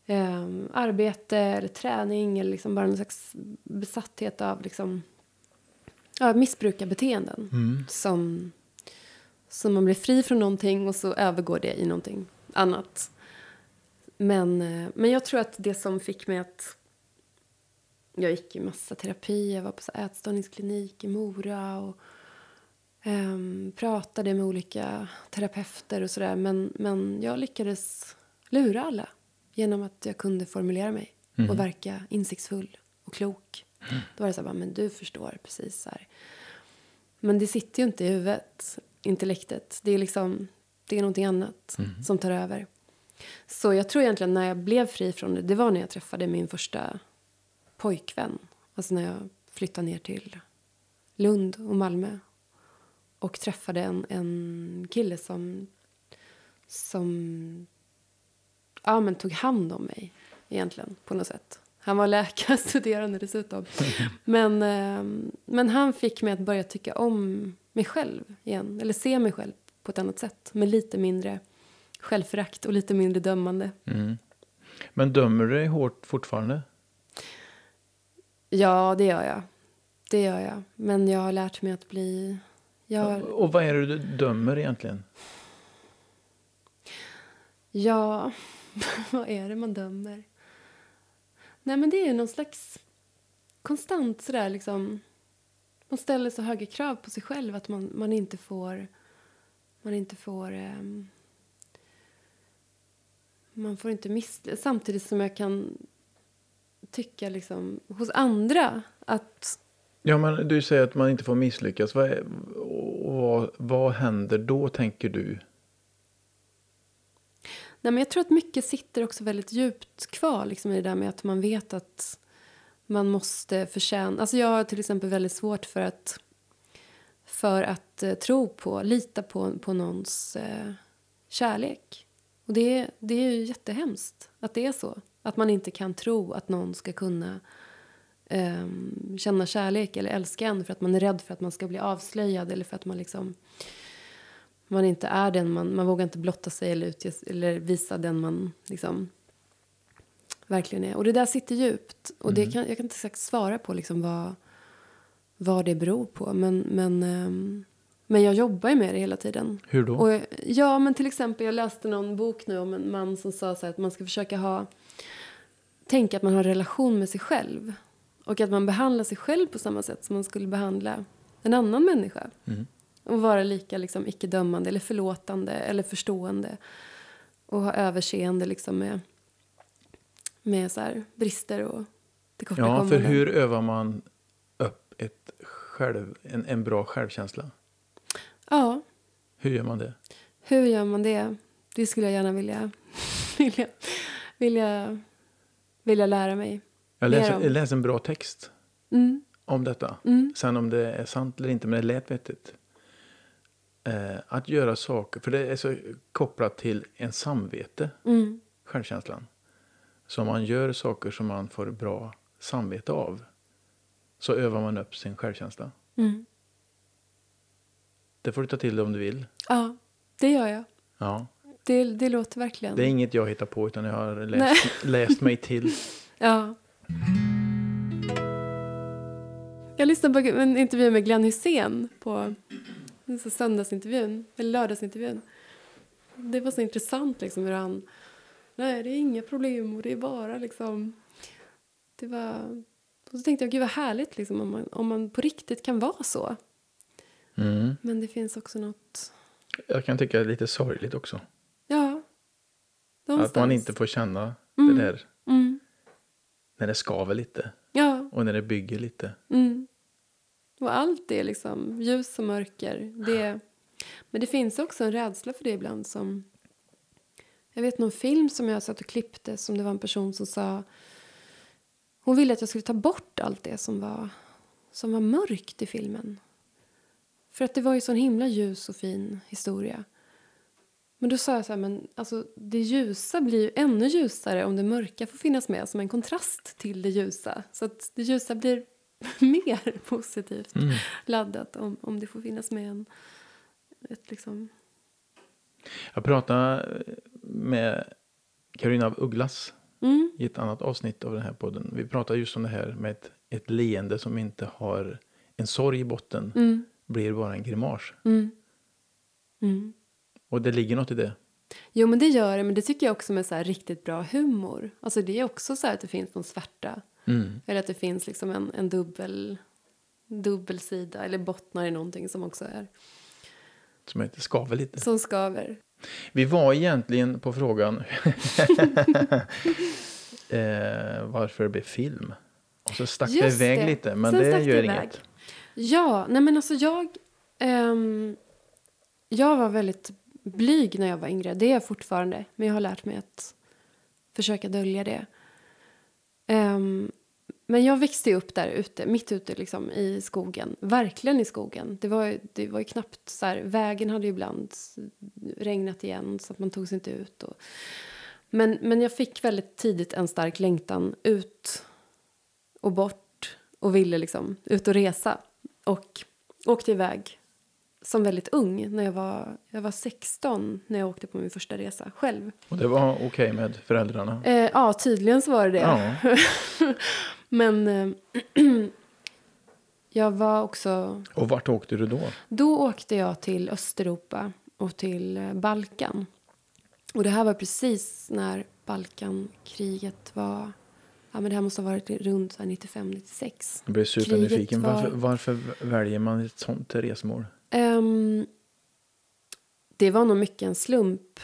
eh, arbete eller träning eller liksom bara någon slags besatthet av liksom, ja, missbrukarbeteenden. Mm. Som, som man blir fri från någonting och så övergår det i någonting annat. Men, eh, men jag tror att det som fick mig att... Jag gick i massa terapi. Jag var på så ätstörningsklinik i Mora. och um, Pratade med olika terapeuter och sådär. Men, men jag lyckades lura alla genom att jag kunde formulera mig mm. och verka insiktsfull och klok. Mm. Då var det så här, men du förstår precis så här. Men det sitter ju inte i huvudet, intellektet. Det är liksom det är någonting annat mm. som tar över. Så jag tror egentligen när jag blev fri från det, det var när jag träffade min första pojkvän. Alltså när jag flyttade ner till Lund och Malmö. Och träffade en, en kille som, som ja, men tog hand om mig egentligen på något sätt. Han var läkarstuderande dessutom. Men, eh, men han fick mig att börja tycka om mig själv igen. Eller se mig själv på ett annat sätt. Med lite mindre självförakt och lite mindre dömande. Mm. Men dömer du dig hårt fortfarande? Ja, det gör jag. Det gör jag. Men jag har lärt mig att bli... Jag... Och vad är det du dömer egentligen? Ja, vad är det man dömer? Nej, men det är någon slags konstant sådär liksom... Man ställer så höga krav på sig själv att man, man inte får man inte får... Eh, man får inte misslyckas. Samtidigt som jag kan tycka liksom, hos andra att... Ja, men du säger att man inte får misslyckas. Vad, är, vad, vad händer då, tänker du? Nej, men jag tror att mycket sitter också väldigt djupt kvar liksom, i det där med att man vet att man måste förtjäna... Alltså jag har till exempel väldigt svårt för att för att eh, tro på, lita på, på någons eh, kärlek. Och det, det är ju jättehemskt att det är så. Att man inte kan tro att någon ska kunna eh, känna kärlek eller älska en för att man är rädd för att man ska bli avslöjad eller för att man liksom man inte är den man, man vågar inte blotta sig eller, utge, eller visa den man liksom verkligen är. Och det där sitter djupt. Och det mm. kan, jag kan inte exakt svara på liksom vad, vad det beror på. Men, men, ehm, men jag jobbar ju med det hela tiden. Hur då? Och, ja, men till exempel jag läste någon bok nu om en man som sa så att man ska försöka ha tänka att man har en relation med sig själv. Och att man behandlar sig själv på samma sätt som man skulle behandla en annan människa. Mm. Och vara lika liksom, icke-dömande eller förlåtande eller förstående. Och ha överseende liksom, med, med så här, brister och Ja, för hur övar man själv, en, en bra självkänsla? Ja. Hur gör man det? Hur gör man det? Det skulle jag gärna vilja, vilja, vilja, vilja lära mig. Jag läser, jag en bra text mm. om detta. Mm. Sen om det är sant eller inte, men det lät vettigt. Eh, att göra saker, för det är så kopplat till en samvete, mm. självkänslan. Så man gör saker som man får bra samvete av så övar man upp sin självkänsla. Mm. Det får du ta till dig om du vill. Ja, det gör jag. Ja. Det, det låter verkligen. Det är inget jag hittar på utan jag har läst, läst mig till. Ja. Jag lyssnade på en intervju med Glenn Hussein på söndagsintervjun, eller lördagsintervjun. Det var så intressant liksom hur han, nej det är inga problem och det är bara liksom, det var och så tänkte jag, gud vad härligt liksom, om, man, om man på riktigt kan vara så. Mm. Men det finns också något... Jag kan tycka det lite sorgligt också. Ja. Någonstans. Att man inte får känna mm. det där. Mm. När det skaver lite. Ja. Och när det bygger lite. Mm. Och allt är liksom ljus och mörker. Det, men det finns också en rädsla för det ibland som... Jag vet någon film som jag satt och klippte som det var en person som sa hon ville att jag skulle ta bort allt det som var, som var mörkt i filmen. För att det var ju sån himla ljus och fin historia. Men då sa jag så här, men alltså det ljusa blir ju ännu ljusare om det mörka får finnas med som en kontrast till det ljusa. Så att det ljusa blir mer positivt Mm. laddat om, om det får finnas med en, ett liksom... Jag pratade med Karina av Ugglas Mm, i ett annat avsnitt av den här podden. Vi pratade just om det här med ett, ett leende som inte har en sorg i botten. mm, Blir bara en grimas. mm, mm. Och det ligger något i det. Jo, men det gör det. Men det tycker jag också med så här riktigt bra humor. Alltså det är också så här att det finns någon svärta. Mm. Eller att det finns liksom en, en dubbel, dubbel sida. Eller bottnar i någonting som också är... Som heter skaver lite. Som skaver. Vi var egentligen på frågan eh, varför det blev film. Och så stack det Just iväg det. lite, men Sen det det gör iväg. inget. Ja, nej men alltså jag... ehm, jag var väldigt blyg när jag var yngre. Det är jag fortfarande. Men jag har lärt mig att försöka dölja det. Ehm, men jag växte upp där ute, mitt ute liksom, i skogen. Verkligen i skogen. Det var, det var ju knappt så här, vägen hade ju ibland regnat igen så att man tog sig inte ut. Och, men, men jag fick väldigt tidigt en stark längtan ut och bort och ville liksom ut och resa. Och åkte iväg som väldigt ung. När jag, var, jag var 16 när jag åkte på min första resa själv. Och det var okej med föräldrarna. Eh, ja, tydligen så var det det. Ja. Men eh, jag var också... Och vart åkte du då? Då åkte jag till Östeuropa och till eh, Balkan. Och det här var precis när Balkankriget var... Ja, men det här måste ha varit runt så här 95-96. Jag blev supernyfiken. Var- Varför, varför väljer man ett sånt resmål? Ehm, det var nog mycket en slump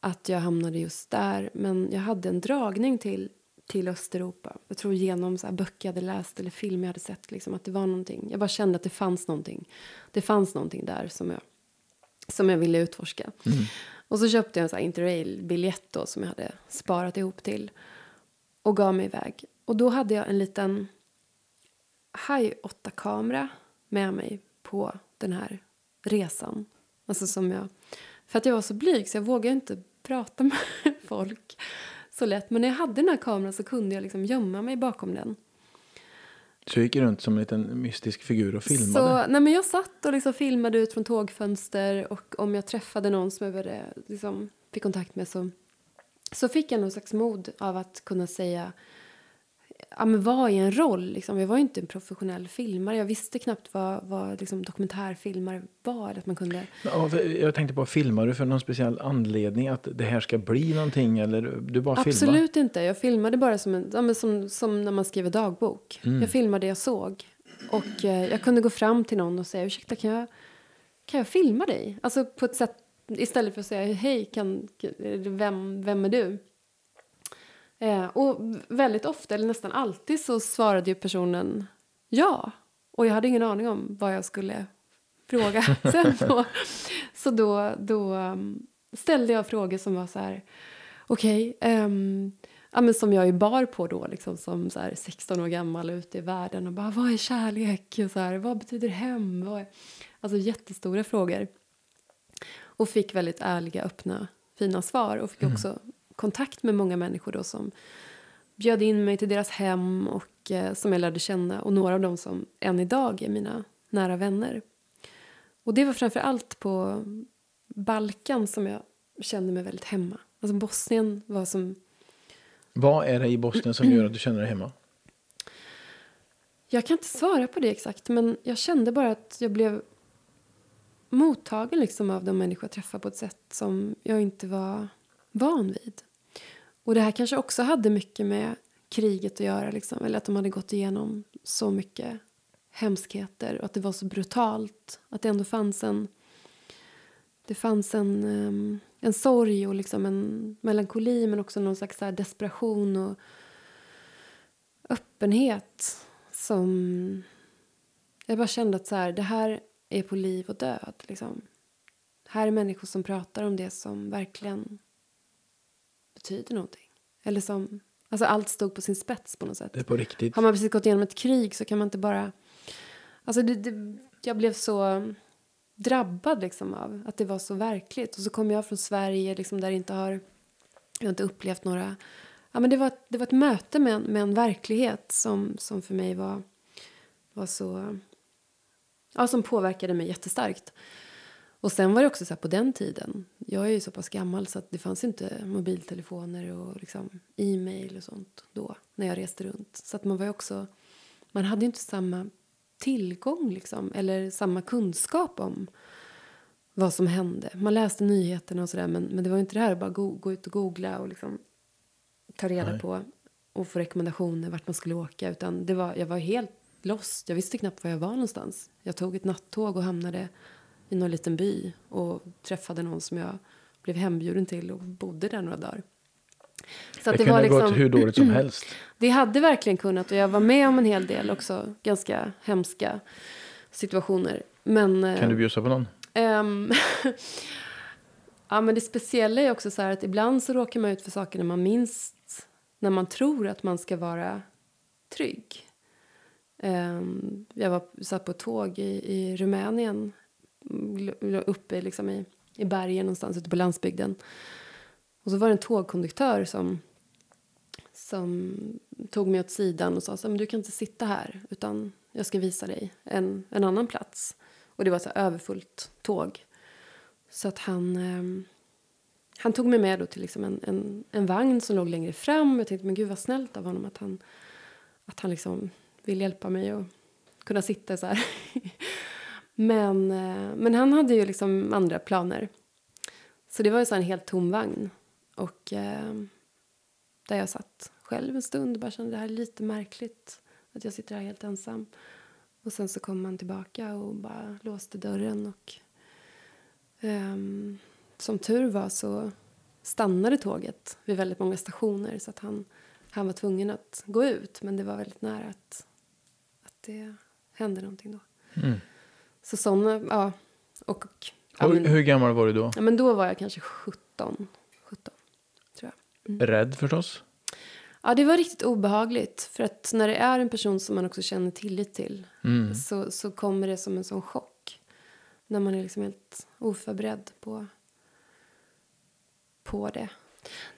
att jag hamnade just där. Men jag hade en dragning till, till Östeuropa. Jag tror genom så här böcker jag hade läst eller film jag hade sett. Liksom, att det var någonting. Jag bara kände att det fanns någonting. Det fanns någonting där som jag, som jag ville utforska. Och så köpte jag en interrail-biljett då, som jag hade sparat ihop till. Och gav mig iväg. Och då hade jag en liten High 8-kamera med mig på den här resan. Alltså som jag, för att jag var så blyg så jag vågade inte prata med folk så lätt. Men när jag hade den här kameran så kunde jag liksom gömma mig bakom den. Så gick runt som en liten mystisk figur och filmade. Så, nej men jag satt och liksom filmade ut från tågfönster och om jag träffade någon som jag började, liksom, fick kontakt med så, så fick jag någon slags mod av att kunna säga ja, men vad är en roll? Liksom. Jag var ju inte en professionell filmare. Jag visste knappt vad, vad liksom, dokumentärfilmare var. Att man kunde... Ja, jag tänkte på, filmar du för någon speciell anledning? Att det här ska bli någonting? Eller du bara filmar? Absolut inte. Jag filmade bara som, en, ja, som, som när man skriver dagbok. Jag filmade det jag såg. Och eh, jag kunde gå fram till någon och säga ursäkta kan jag, kan jag filma dig? Alltså på ett sätt istället för att säga hej kan, vem, vem är du? Eh, och väldigt ofta, eller nästan alltid, så svarade ju personen ja. Och jag hade ingen aning om vad jag skulle fråga sen. Då. Så då, då um, ställde jag frågor som var så här, okej, ehm, ja, men som jag ju bar på då, liksom, som så här 16 år gammal ute i världen och bara, vad är kärlek? Och så här, vad betyder hem? Vad är... Alltså jättestora frågor. Och fick väldigt ärliga, öppna, fina svar och fick också kontakt med många människor då som bjöd in mig till deras hem och eh, som jag lärde känna och några av dem som än idag är mina nära vänner. Och det var framför allt på Balkan som jag kände mig väldigt hemma. Alltså Bosnien var som... Vad är det i Bosnien som gör att du känner dig hemma? Jag kan inte svara på det exakt men jag kände bara att jag blev mottagen liksom av de människor jag träffade på ett sätt som jag inte var van vid. Och det här kanske också hade mycket med kriget att göra. Liksom, eller att de hade gått igenom så mycket hemskheter och att det var så brutalt. Att det ändå fanns en, det fanns en, ehm, en sorg och liksom en melankoli men också någon slags här desperation och öppenhet som... Jag bara kände att så här, det här är på liv och död. Liksom. Här är människor som pratar om det som verkligen betyder någonting. Eller som... Alltså allt stod på sin spets på något sätt. Det är på riktigt. Har man precis gått igenom ett krig så kan man inte bara... Alltså det, det, jag blev så drabbad liksom av att det var så verkligt. Och så kom jag från Sverige liksom där inte har, jag har inte upplevt några... Ja, men det, var, det var ett möte med en, med en verklighet som, som för mig var, var så... Ja, som påverkade mig jättestarkt. Och sen var det också så här på den tiden. Jag är ju så pass gammal så att det fanns inte mobiltelefoner och liksom e-mail och sånt då när jag reste runt. Så att man var också, man hade inte samma tillgång liksom, eller samma kunskap om vad som hände. Man läste nyheterna och sådär men, men det var inte det här att bara gå, gå ut och googla och liksom ta reda Nej. på och få rekommendationer vart man skulle åka. Utan det var, jag var helt lost. Jag visste knappt var jag var någonstans. Jag tog ett nattåg och hamnade i någon liten by och träffade någon som jag blev hembjuden till och bodde där några dagar. Så det, det kunde liksom, gått hur dåligt som helst. Det hade verkligen kunnat och jag var med om en hel del också ganska hemska situationer. Men, kan du eh, bjussa på någon? Um, ja, men det speciella är också så här att ibland så råkar man ut för saker när man minst när man tror att man ska vara trygg. Um, jag var, satt på ett tåg i, i Rumänien Mm, uppe liksom i, i bergen någonstans ute på landsbygden. Och så var det en tågkonduktör som, som tog mig åt sidan och sa så men du kan inte sitta här utan jag ska visa dig en, en annan plats. Och det var ett överfullt tåg. Så att han, eh, han tog mig med då till liksom en, en, en vagn som låg längre fram. Jag tänkte men gud vad snällt av honom att han, att han liksom vill hjälpa mig att kunna sitta så här Men, eh, men han hade ju liksom andra planer. Så det var ju så en helt tom vagn. Och eh, där jag satt själv en stund och bara kände det här är lite märkligt. Att jag sitter här helt ensam. Och sen så kom han tillbaka och bara låste dörren. Och eh, som tur var så stannade tåget vid väldigt många stationer. Så att han, han var tvungen att gå ut. Men det var väldigt nära att, att det hände någonting då. Mm. Så sådana, ja. Och, ja, men, hur gammal var du då? Ja, men då var jag kanske 17. 17 tror jag. Mm. Rädd förstås? Ja, det var riktigt obehagligt. För att när det är en person som man också känner tillit till mm. så, så kommer det som en sån chock. När man är liksom helt oförberedd på, på det.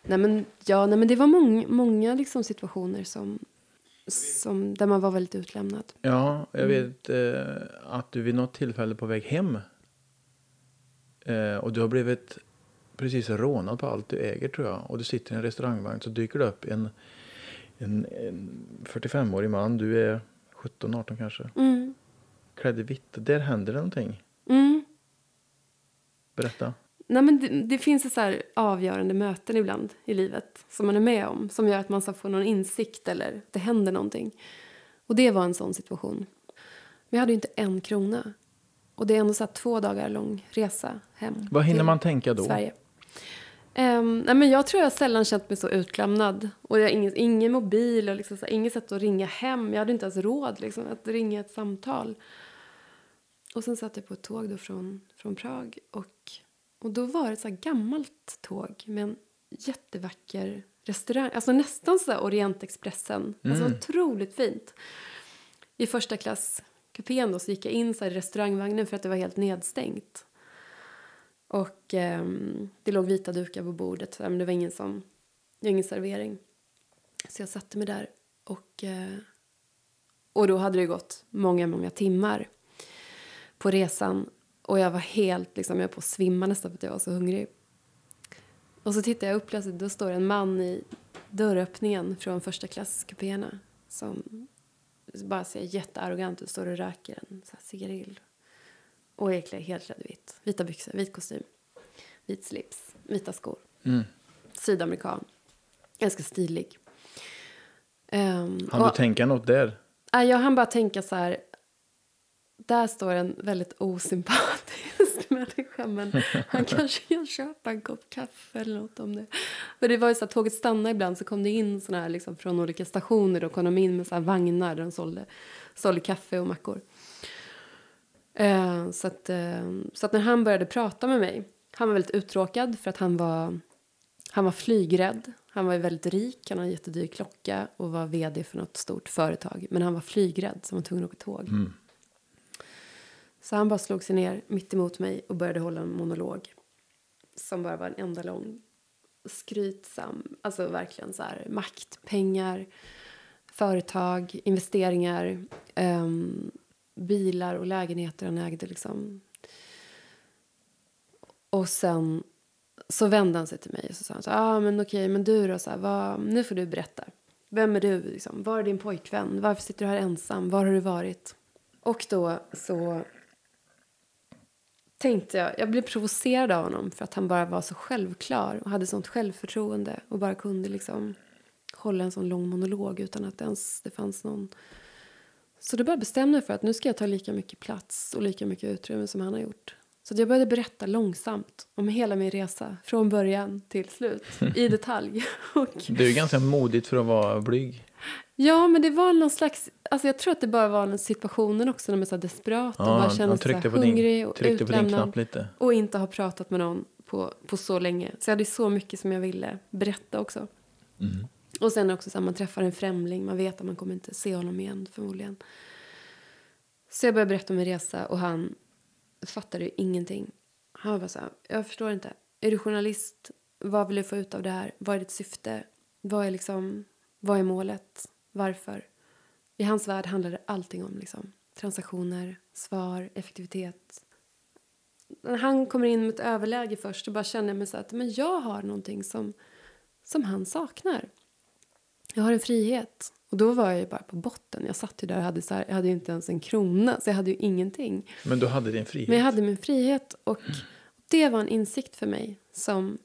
Nej, men, ja, nej, men det var många, många liksom situationer som, som, där man var väldigt utlämnad. Ja, jag mm. vet eh, att du vid något tillfälle på väg hem eh, och du har blivit precis rånad på allt du äger tror jag och du sitter i en restaurangvagn så dyker det upp en, en, en 45-årig man, du är 17-18 kanske, mm. klädd i vitt. Där händer det någonting. Mm. Berätta. Nej, men det, det finns så här avgörande möten ibland i livet som man är med om som gör att man ska få någon insikt eller det händer någonting. Och det var en sån situation. Vi hade ju inte en krona. Och det är ändå så två dagar lång resa hem. Vad hinner man tänka då? Sverige. Um, nej, men jag tror jag sällan känt mig så utlämnad. Och jag har ingen, ingen mobil och liksom så, inget sätt att ringa hem. Jag hade inte ens råd liksom, att ringa ett samtal. Och sen satt jag på ett tåg då från, från Prag och och då var det ett så gammalt tåg med en jättevacker restaurang. Alltså nästan så Orientexpressen. Alltså, mm. Otroligt fint. I första klass kupén då så gick jag in så i restaurangvagnen för att det var helt nedstängt. Och eh, det låg vita dukar på bordet men det var ingen som, det var ingen servering. Så jag satte mig där och, eh, och då hade det gått många, många timmar på resan och jag var helt, liksom, jag på att svimma nästan för att jag var så hungrig. Och så tittar jag upp plötsligt, då står en man i dörröppningen från första klasskupéerna som bara ser jättearrogant ut, står och röker en så här cigarill. Och är klädd helt klädd vitt. Vita byxor, vit kostym, vit slips, vita skor. Mm. Sydamerikan. Ganska stilig. Um, han du tänka något där? Jag hann bara tänka så här, där står en väldigt osympatisk människa men han kanske kan köpa en kopp kaffe eller något om det. För det var ju så att tåget stannade ibland så kom det in såna här liksom från olika stationer och kom de in med så vagnar där de sålde, sålde kaffe och mackor. Uh, så, att, uh, så att när han började prata med mig, han var väldigt uttråkad för att han var, han var flygrädd. Han var väldigt rik, han hade en jättedyr klocka och var vd för något stort företag. Men han var flygrädd så han var tvungen att åka tåg. Mm. Så han bara slog sig ner mitt emot mig och började hålla en monolog. Som bara var en enda lång skrytsam, alltså verkligen så här makt, pengar, företag, investeringar, um, bilar och lägenheter han ägde liksom. Och sen så vände han sig till mig och så sa han så ah, men okej, men du då, så här, vad, nu får du berätta. Vem är du? Liksom? Var är din pojkvän? Varför sitter du här ensam? Var har du varit? Och då så tänkte jag, jag blev provocerad av honom för att han bara var så självklar och hade sånt självförtroende och bara kunde liksom hålla en sån lång monolog utan att ens det fanns någon. Så då bestämde jag för att nu ska jag ta lika mycket plats och lika mycket utrymme som han har gjort. Så jag började berätta långsamt om hela min resa från början till slut i detalj. och... Det är ganska modigt för att vara blyg. Ja, men det var någon slags... Alltså jag tror att det bara var den situationen också när man är så desperat ja, och bara känner sig hungrig och utlämnad. Och inte har pratat med någon på, på så länge. Så jag hade så mycket som jag ville berätta också. Mm. Och sen också så här, man träffar en främling, man vet att man kommer inte se honom igen förmodligen. Så jag började berätta om min resa och han fattade ju ingenting. Han var bara så här, jag förstår inte. Är du journalist? Vad vill du få ut av det här? Vad är ditt syfte? Vad är liksom, vad är målet? Varför? I hans värld handlade allting om liksom, transaktioner, svar, effektivitet. När han kommer in med ett överläge först så bara känner jag mig så att men jag har någonting som, som han saknar. Jag har en frihet. Och då var jag ju bara på botten. Jag satt ju där och hade, så här, jag hade inte ens en krona. Så jag hade ju ingenting. Men du hade din frihet? Men jag hade min frihet. Och det var en insikt för mig. Som,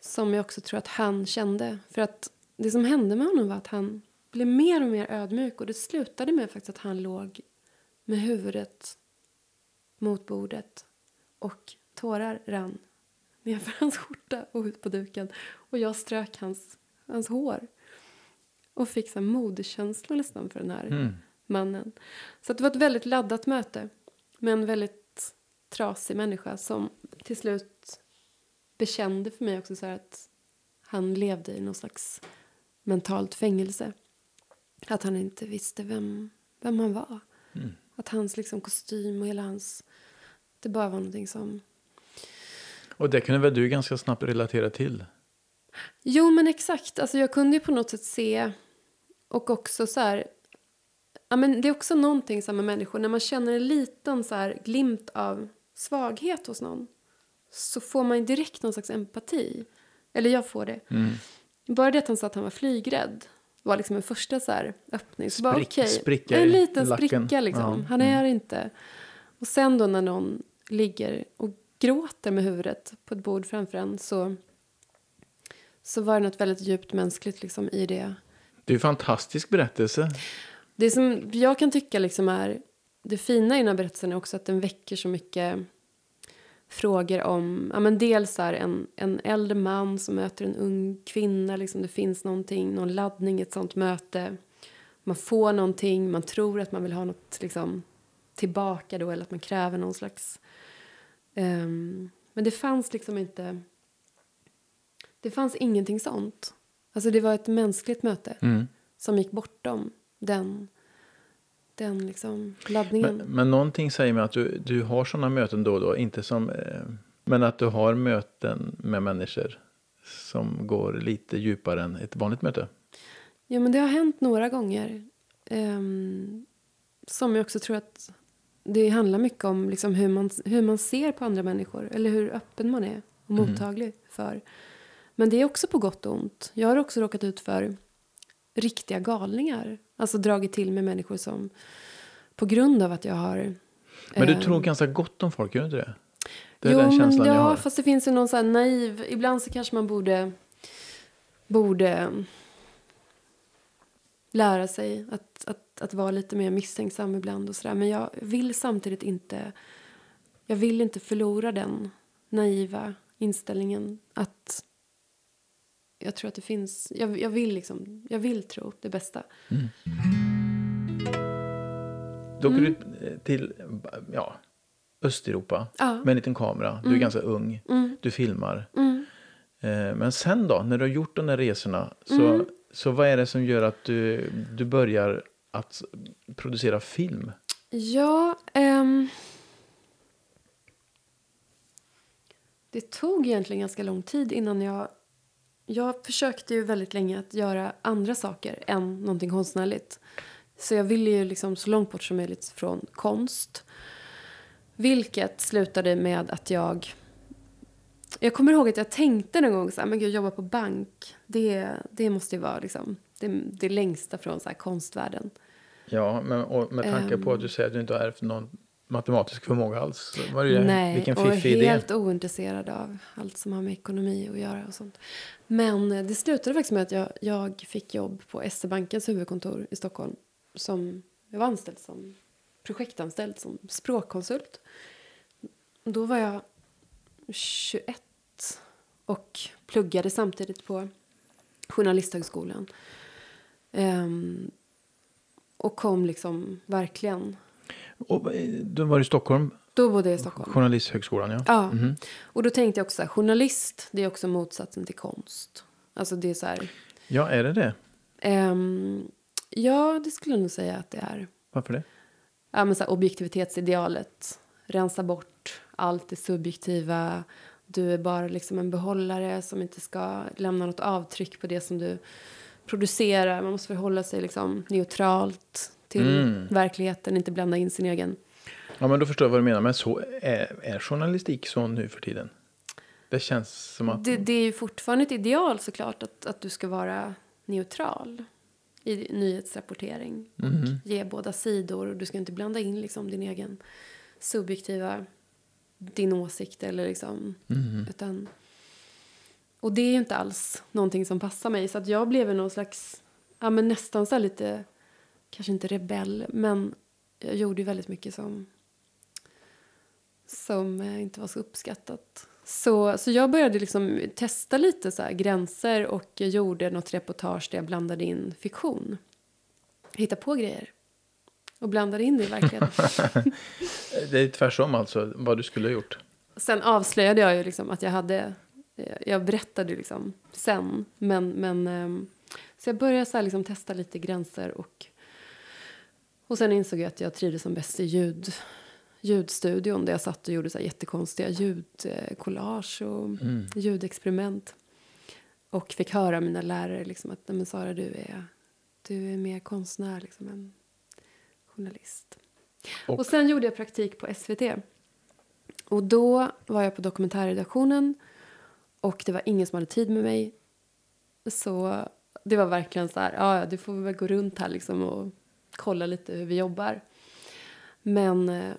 som jag också tror att han kände. För att det som hände med honom var att han blev mer och mer ödmjuk. Och det slutade med faktiskt att han låg med huvudet mot bordet. Och tårar rann nerför hans skjorta och ut på duken. Och jag strök hans, hans hår. Och fick så modekänsla nästan för den här mm. mannen. Så det var ett väldigt laddat möte med en väldigt trasig människa som till slut bekände för mig också så att han levde i någon slags mentalt fängelse. Att han inte visste vem, vem han var. Mm. Att hans liksom kostym och hela hans... Det bara var någonting som... Och det kunde väl du ganska snabbt relatera till? Jo, men exakt. Alltså, jag kunde ju på något sätt se... Och också så här... Ja, men det är också någonting så med människor. När man känner en liten så här, glimt av svaghet hos någon så får man direkt någon slags empati. Eller jag får det. Mm. Bara det att han sa att han var flygrädd var liksom en första så här öppning. Så bara, okay, spricka en liten lacken. spricka liksom. Ja. Han är mm. inte. Och sen då när någon ligger och gråter med huvudet på ett bord framför en så så var det något väldigt djupt mänskligt liksom, i det. Det är en fantastisk berättelse. Det som jag kan tycka liksom är det fina i den här berättelsen är också att den väcker så mycket frågor om, ja men dels är en, en äldre man som möter en ung kvinna, liksom det finns någonting, någon laddning i ett sånt möte. Man får någonting, man tror att man vill ha något liksom tillbaka då eller att man kräver någon slags... Um, men det fanns liksom inte det fanns ingenting sånt. Alltså det var ett mänskligt möte mm. som gick bortom den, den liksom laddningen. Men, men någonting säger mig att du, du har sådana möten då och då, inte som, eh, men att du har möten med människor som går lite djupare än ett vanligt möte. Ja, men det har hänt några gånger. Um, som jag också tror att det handlar mycket om liksom hur, man, hur man ser på andra människor. Eller hur öppen man är och mm. mottaglig mm. för. Men det är också på gott och ont. Jag har också råkat ut för riktiga galningar. Alltså dragit till med människor som på grund av att jag har... Men du eh, tror ganska gott om folk, gör du inte det? Det är jo, den känslan men, ja, jag har. fast det finns ju någon så naiv... Ibland så kanske man borde... Borde lära sig att, att, att vara lite mer misstänksam ibland och sådär. Men jag vill samtidigt inte... Jag vill inte förlora den naiva inställningen att jag tror att det finns, jag, jag, vill, liksom, jag vill tro det bästa. Mm. Då åker mm. du eh, till ja, Östeuropa ja. med en liten kamera. Du är mm. ganska ung, mm. du filmar. Mm. Eh, men sen då, när du har gjort de där resorna, så, så vad är det som gör att du, du börjar att producera film? Ja, um... det tog egentligen ganska lång tid innan jag jag försökte ju väldigt länge att göra andra saker än någonting konstnärligt. Så jag ville ju liksom så långt bort som möjligt från konst. Vilket slutade med att jag... Jag kommer ihåg att jag tänkte någon gång så här, men gud, jobba på bank. Det, det måste ju vara liksom det, det längsta från så här, konstvärlden. Ja, men med tanke på att du säger att du inte har ärvt någon matematisk förmåga alls. Var det Nej, Vilken och fiffig idé. helt ointresserad av allt som har med ekonomi att göra och sånt. Men det slutade faktiskt med att jag, jag fick jobb på SE-bankens huvudkontor i Stockholm. Som, jag var anställd som projektanställd som språkkonsult. Då var jag 21 och pluggade samtidigt på Journalisthögskolan. Ehm, och kom liksom verkligen... Och, eh, du var i Stockholm, Då bodde jag i Stockholm. Journalisthögskolan, ja. Ja, Mhm. och då tänkte jag också så här, journalist, det är också motsatsen till konst. Alltså det är så här, Ja, är det det? ehm, ja det skulle jag nog säga att det är. Varför det? Ja men så här, objektivitetsidealet, rensa bort allt det subjektiva. Du är bara liksom en behållare som inte ska lämna något avtryck på det som du producerar. Man måste förhålla sig liksom neutralt till Mm. verkligheten, inte blanda in sin egen. Ja, men då förstår jag vad du menar. Men så är, är journalistik så nu för tiden? Det känns som att... Det, det är ju fortfarande ett ideal såklart att, att du ska vara neutral i nyhetsrapportering. Mhm. Ge båda sidor och du ska inte blanda in liksom din egen subjektiva, din åsikt eller liksom, Mhm. utan och det är ju inte alls någonting som passar mig så att jag blev någon slags, ja men nästan så här lite, kanske inte rebell, men jag gjorde ju väldigt mycket som som eh, inte var så uppskattat. Så, så jag började liksom testa lite så gränser och gjorde något reportage där jag blandade in fiktion. Hitta på grejer. Och blandade in det i verkligheten. Det är tvärsom alltså, vad du skulle ha gjort. sen avslöjade jag ju liksom att jag hade... eh, Jag berättade liksom sen. Men, men, ehm, så jag började så här liksom testa lite gränser. Och, och sen insåg jag att jag trivdes som bäst i ljud, ljudstudion. Där jag satt och gjorde så jättekonstiga ljudkollage och Mm. ljudexperiment. Och fick höra mina lärare liksom att men Sara, du är, du är mer konstnär liksom, än journalist. Och- Och, sen gjorde jag praktik på SVT. Och då var jag på dokumentärredaktionen och det var ingen som hade tid med mig. Så det var verkligen så här, ja, du får väl gå runt här liksom och kolla lite hur vi jobbar. Men eh,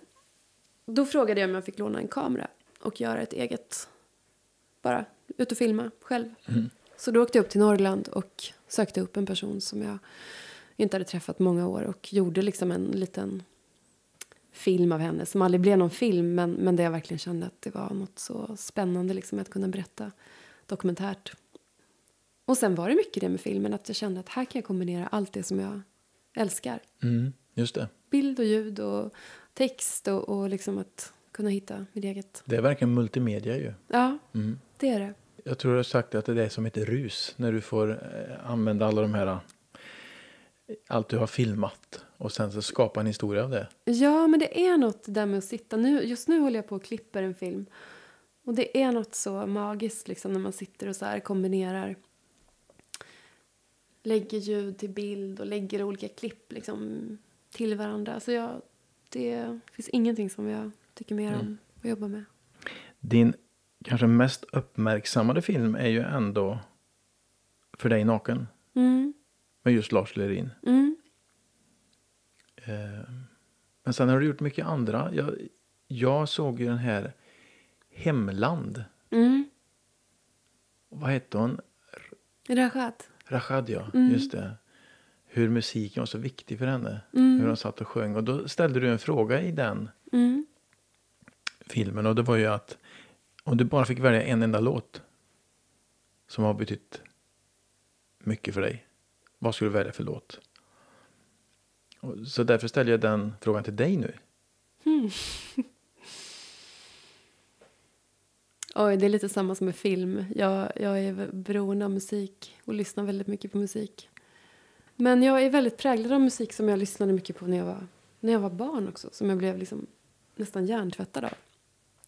då frågade jag om jag fick låna en kamera och göra ett eget, bara ut och filma själv. Så då åkte jag upp till Norrland och sökte upp en person som jag inte hade träffat många år och gjorde liksom en liten film av henne som aldrig blev någon film men, men där jag verkligen kände att det var något så spännande liksom att kunna berätta dokumentärt. Och sen var det mycket det med filmen att jag kände att här kan jag kombinera allt det som jag älskar. Mm, just det. Bild och ljud och text och, och liksom att kunna hitta mitt eget. Det är verkligen multimedia ju. Ja, Mm. det är det. Jag tror du har sagt att det är som ett rus när du får eh, använda alla de här, eh, allt du har filmat och sen så skapa en historia av det. Ja, men det är något där med att sitta. Nu, just nu håller jag på och klipper en film. Och det är något så magiskt liksom när man sitter och så här kombinerar. Lägger ljud till bild och lägger olika klipp liksom till varandra. Så jag, det finns ingenting som jag tycker mer om att jobba med. Din kanske mest uppmärksammade film är ju ändå För dig naken Mm, med just Lars Lerin. mm, Eh, Men sen har du gjort mycket andra. Jag, jag såg ju den här Hemland. mm. Vad hette hon? Rajat. Rashad, ja. Mm. Just det. Hur musiken var så viktig för henne. Mm. Hur hon satt och sjöng. Och då ställde du en fråga i den Mm. filmen. Och det var ju att om du bara fick välja en enda låt som har betytt mycket för dig. Vad skulle du välja för låt? Så därför ställer jag den frågan till dig nu. Oj, det är lite samma som med film. Jag, jag är beroende av musik och lyssnar väldigt mycket på musik. Men jag är väldigt präglad av musik som jag lyssnade mycket på när jag var, när jag var barn också. Som jag blev liksom nästan hjärntvättad av.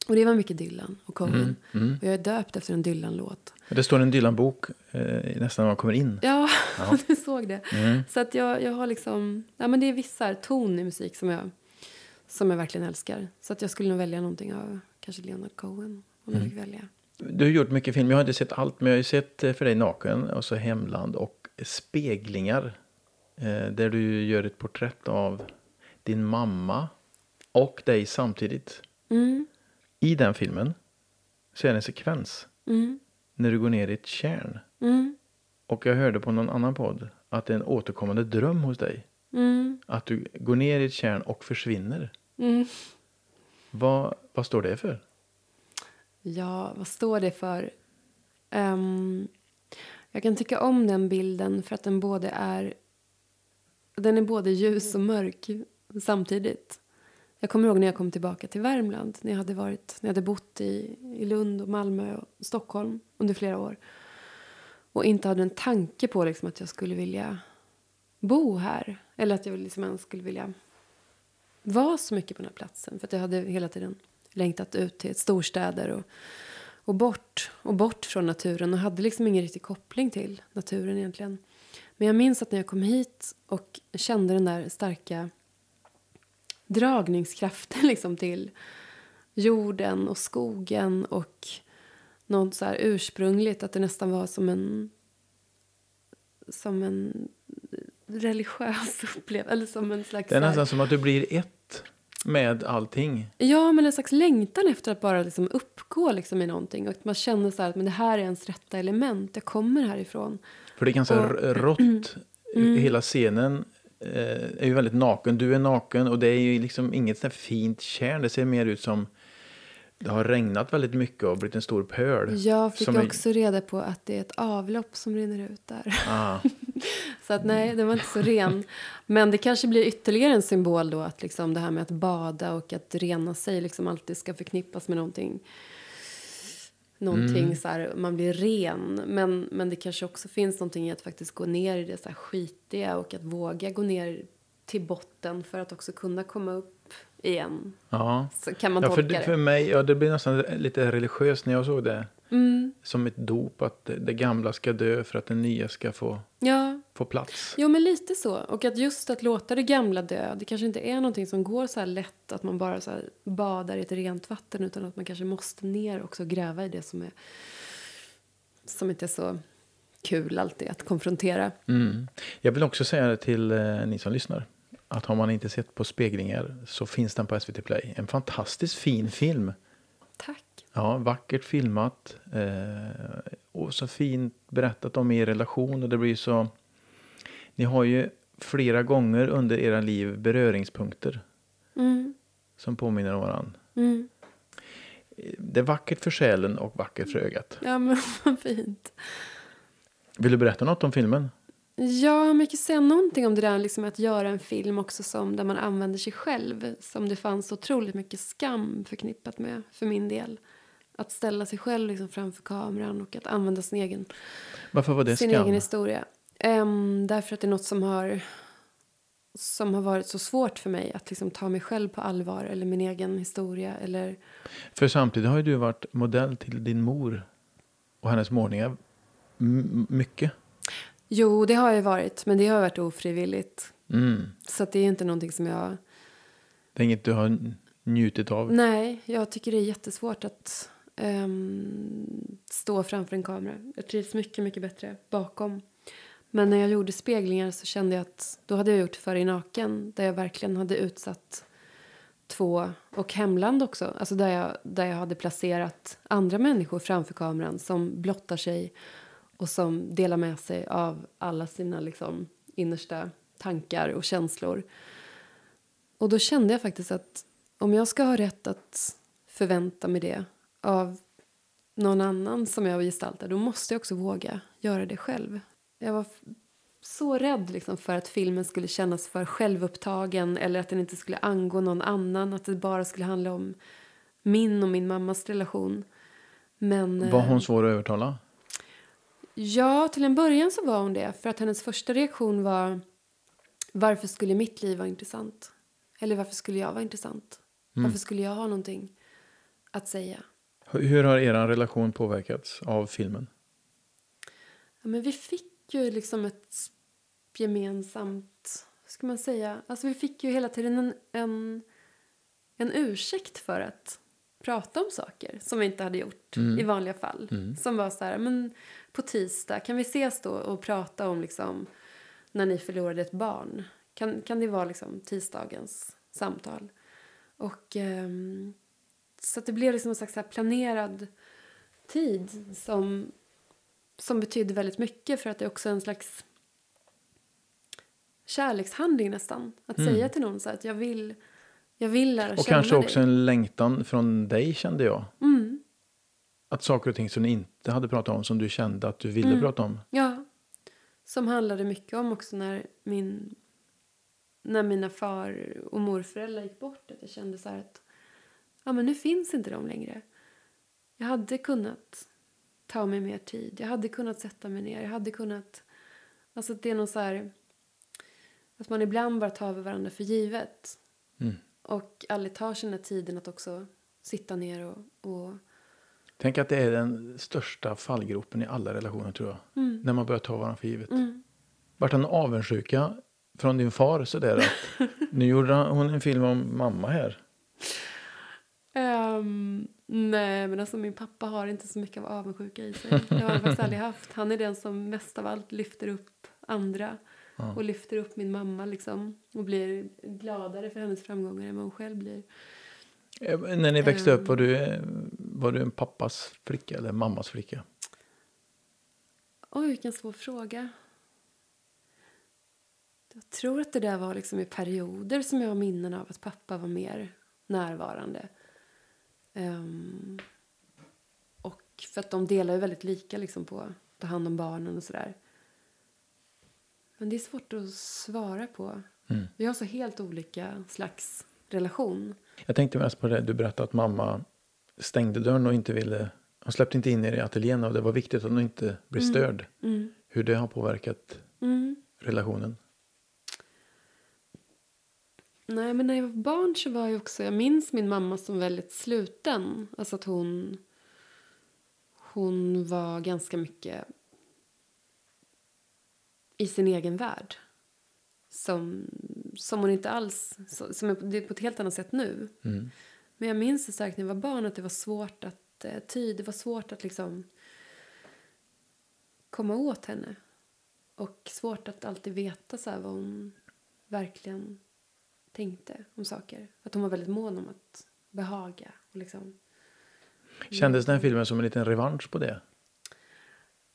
Och det var mycket Dylan och Cohen. Mm, mm. Och jag är döpt efter en Dylan-låt. Det står en Dylan-bok eh, nästan när man kommer in. Ja, Ja. du såg det. Mm. Så att jag, jag har liksom... Ja, men det är vissa ton i musik som jag, som jag verkligen älskar. Så att jag skulle nog välja någonting av kanske Leonard Cohen. Om Mm. jag fick välja. Du har gjort mycket film. Jag har inte sett allt, men jag har sett eh, För dig naken, och så Hemland och Speglingar. Eh, där du gör ett porträtt av din mamma och dig samtidigt. Mm, I den filmen så är det en sekvens mm, när du går ner i ett kärn. mm, Och jag hörde på någon annan podd att det är en återkommande dröm hos dig. mm, Att du går ner i ett kärn och försvinner. mm. Vad, vad står det för? Ja, vad står det för? Um, jag kan tycka om den bilden för att den både är den är både ljus och mörk samtidigt. Jag kommer ihåg när jag kom tillbaka till Värmland. När jag hade, varit, när jag hade bott i, i Lund, och Malmö och Stockholm under flera år. Och inte hade en tanke på liksom, att jag skulle vilja bo här. Eller att jag liksom ens skulle vilja vara så mycket på den här platsen. För att jag hade hela tiden längtat ut till storstäder och, och bort. Och bort från naturen och hade liksom ingen riktig koppling till naturen egentligen. Men jag minns att när jag kom hit och kände den där starka dragningskraften liksom till jorden och skogen och något så här ursprungligt att det nästan var som en som en religiös upplevelse eller som en slags Det är så här- nästan som att du blir ett med allting. Ja, men en slags längtan efter att bara liksom uppgå liksom i någonting. Och att man känner så här att men det här är ens rätta element. Jag kommer härifrån. För det är ganska Och- rått. Mm. Hela scenen eh, är ju väldigt naken. Du är naken och det är ju liksom inget sånt fint kärn. Det ser mer ut som det har regnat väldigt mycket och blivit en stor pöl. Jag fick Som är- också reda på att det är ett avlopp som rinner ut där. Ah, Så att nej, den var inte så ren. Men det kanske blir ytterligare en symbol då att liksom det här med att bada och att rena sig liksom alltid ska förknippas med någonting. Någonting så här, man blir ren. Men, men det kanske också finns någonting i att faktiskt gå ner i det så här skitiga och att våga gå ner till botten för att också kunna komma upp igen. ja. Så kan man Ja, för, det. för mig, ja, det blir nästan lite religiöst när jag såg det. Mm, Som ett dop, att det gamla ska dö för att det nya ska få, ja, få plats. Jo, men lite så. Och att just att låta det gamla dö, det kanske inte är någonting som går så här lätt att man bara så badar i ett rent vatten utan att man kanske måste ner och gräva i det som är som inte är så kul alltid att konfrontera. Mm. Jag vill också säga det till eh, ni som lyssnar. Att har man inte sett på speglingar så finns den på SVT Play. En fantastiskt fin film. Tack. Ja, vackert filmat. Eh, och så fint berättat om er relation. Och det blir så... Ni har ju flera gånger under era liv beröringspunkter Mm, som påminner om varandra. mm. Det är vackert för själen och vackert för ögat. Ja, men vad fint. Vill du berätta något om filmen? Ja, men jag kan säga någonting om det där liksom att göra en film också som där man använder sig själv. Som det fanns otroligt mycket skam förknippat med för min del. Att ställa sig själv liksom framför kameran och att använda sin egen, Varför var det sin skam? egen historia. Ehm, därför att det är något som har, som har varit så svårt för mig att liksom ta mig själv på allvar eller min egen historia. Eller, För samtidigt har ju du varit modell till din mor och hennes målningar. M- mycket. jo, det har jag varit, men det har varit ofrivilligt. Mm. Så det är inte någonting som jag... Det är inget du har njutit av. Nej, jag tycker det är jättesvårt att um, stå framför en kamera. Jag trivs mycket, mycket bättre bakom. Men när jag gjorde speglingar så kände jag att då hade jag gjort För i naken där jag verkligen hade utsatt två, och Hemland också, alltså där jag, där jag hade placerat andra människor framför kameran som blottar sig och som delar med sig av alla sina liksom, innersta tankar och känslor. Och då kände jag faktiskt att om jag ska ha rätt att förvänta mig det av någon annan som jag gestaltar då måste jag också våga göra det själv. Jag var så rädd liksom för att filmen skulle kännas för självupptagen eller att den inte skulle angå någon annan, att det bara skulle handla om min och min mammas relation. Men, Var eh, hon svår att övertala? Ja, till en början så var hon det. För att hennes första reaktion var varför skulle mitt liv vara intressant? Eller varför skulle jag vara intressant? Varför skulle jag ha någonting att säga. Hur har er relation påverkats av filmen? Ja, men vi fick ju liksom ett gemensamt, ska man säga, alltså vi fick ju hela tiden en, en, en ursäkt för att prata om saker som vi inte hade gjort Mm. i vanliga fall. Mm. Som var så här, men på tisdag, kan vi ses då och prata om liksom när ni förlorade ett barn? Kan, kan det vara liksom tisdagens samtal? Och ehm, så det blev liksom en slags planerad tid som, som betydde väldigt mycket för att det är också en slags kärlekshandling nästan. Att Mm. säga till någon så att jag vill, jag vill lära Och känna kanske också dig. en längtan från dig kände jag. Mm. Att saker och ting som ni inte hade pratat om som du kände att du ville Mm. prata om. Ja, som handlade mycket om också när, min, när mina far och morföräldrar gick bort. Att jag kände så här att ja, men nu finns inte de längre. Jag hade kunnat ta mig mer tid. Jag hade kunnat sätta mig ner. Jag hade kunnat... Alltså det är någon så här... Att man ibland bara tar varandra för givet. Mm. Och aldrig tar sig den här tiden att också sitta ner och... och Tänk att det är den största fallgropen i alla relationer tror jag. mm, När man börjar ta varandra för givet. mm, Vart han avundsjuka från din far sådär att nu gjorde hon en film om mamma här. Ehm, nej, men alltså min pappa har inte så mycket av avundsjuka i sig. Det har han faktiskt aldrig haft. Han är den som mest av allt lyfter upp andra. Ja. Och lyfter upp min mamma liksom. Och blir gladare för hennes framgångar än vad hon själv blir. Eh, När ni växte Ehm. upp, var du, eh, var du en pappas flicka eller mammas flicka? Oj, vilken svår fråga. Jag tror att det där var liksom i perioder som jag har minnen av att pappa var mer närvarande. Ehm, och för att de delar ju väldigt lika liksom på att ta hand om barnen och sådär. Men det är svårt att svara på. Mm. Vi har så helt olika slags relation. Jag tänkte mest på det, du berättade att mamma stängde dörren och inte ville, hon släppte inte in er i ateljén och det var viktigt att hon inte blev Mm. störd. Mm. Hur det har påverkat Mm. relationen. Nej, men när jag var barn så var jag också... Jag minns min mamma som väldigt sluten. Alltså att hon... Hon var ganska mycket i sin egen värld. Som, som hon inte alls... Som är på, det är på ett helt annat sätt nu. Mm. Men jag minns det starkt när jag var barn att det var svårt att eh, ty. Det var svårt att liksom komma åt henne. Och svårt att alltid veta så här vad hon verkligen tänkte om saker. Att hon var väldigt mån om att behaga. Och liksom. Kändes den filmen som en liten revansch på det?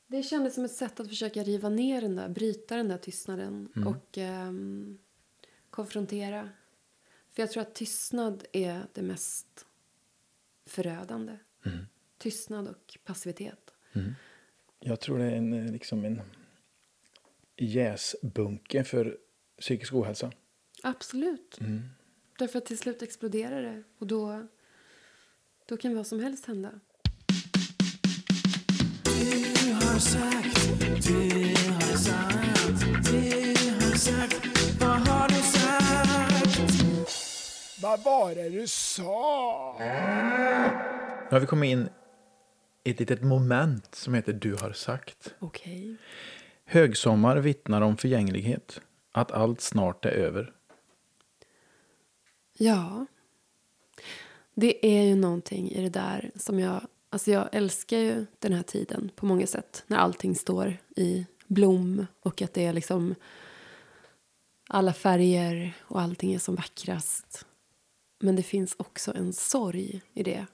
Det kändes som ett sätt att försöka riva ner den där, bryta den där tystnaden Mm. och ehm, konfrontera. För jag tror att tystnad är det mest förödande. Mm. Tystnad och passivitet. Mm. Jag tror det är en, liksom en jäsbunke för psykisk ohälsa. Absolut. Mm. Därför att till slut exploderar det och då, då kan vad som helst hända. Du har sagt, du har sagt, du har sagt, vad har du sagt? Vad var det du sa? Nu har vi kommit in i ett litet moment som heter Du har sagt. Okej. Högsommar vittnar om förgänglighet. Att allt snart är över. Ja. Det är ju någonting i det där som jag... Alltså jag älskar ju den här tiden på många sätt. När allting står i blom och att det är liksom alla färger och allting är som vackrast. Men det finns också en sorg i det.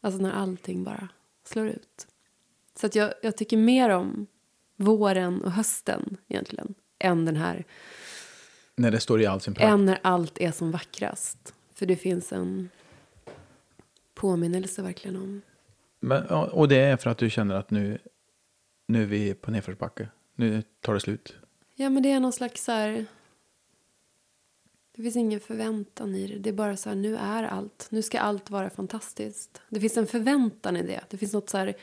Alltså när allting bara slår ut. Så att jag, jag tycker mer om våren och hösten egentligen. Än den här när det står i all sin prakt. än när allt är som vackrast. För det finns en påminnelse verkligen om. Men, och det är för att du känner att nu, nu är vi på nedförsbacke. Nu tar det slut. Ja, men det är någon slags så här... Det finns ingen förväntan i det. Det är bara så här, nu är allt. Nu ska allt vara fantastiskt. Det finns en förväntan i det. Det finns något så här,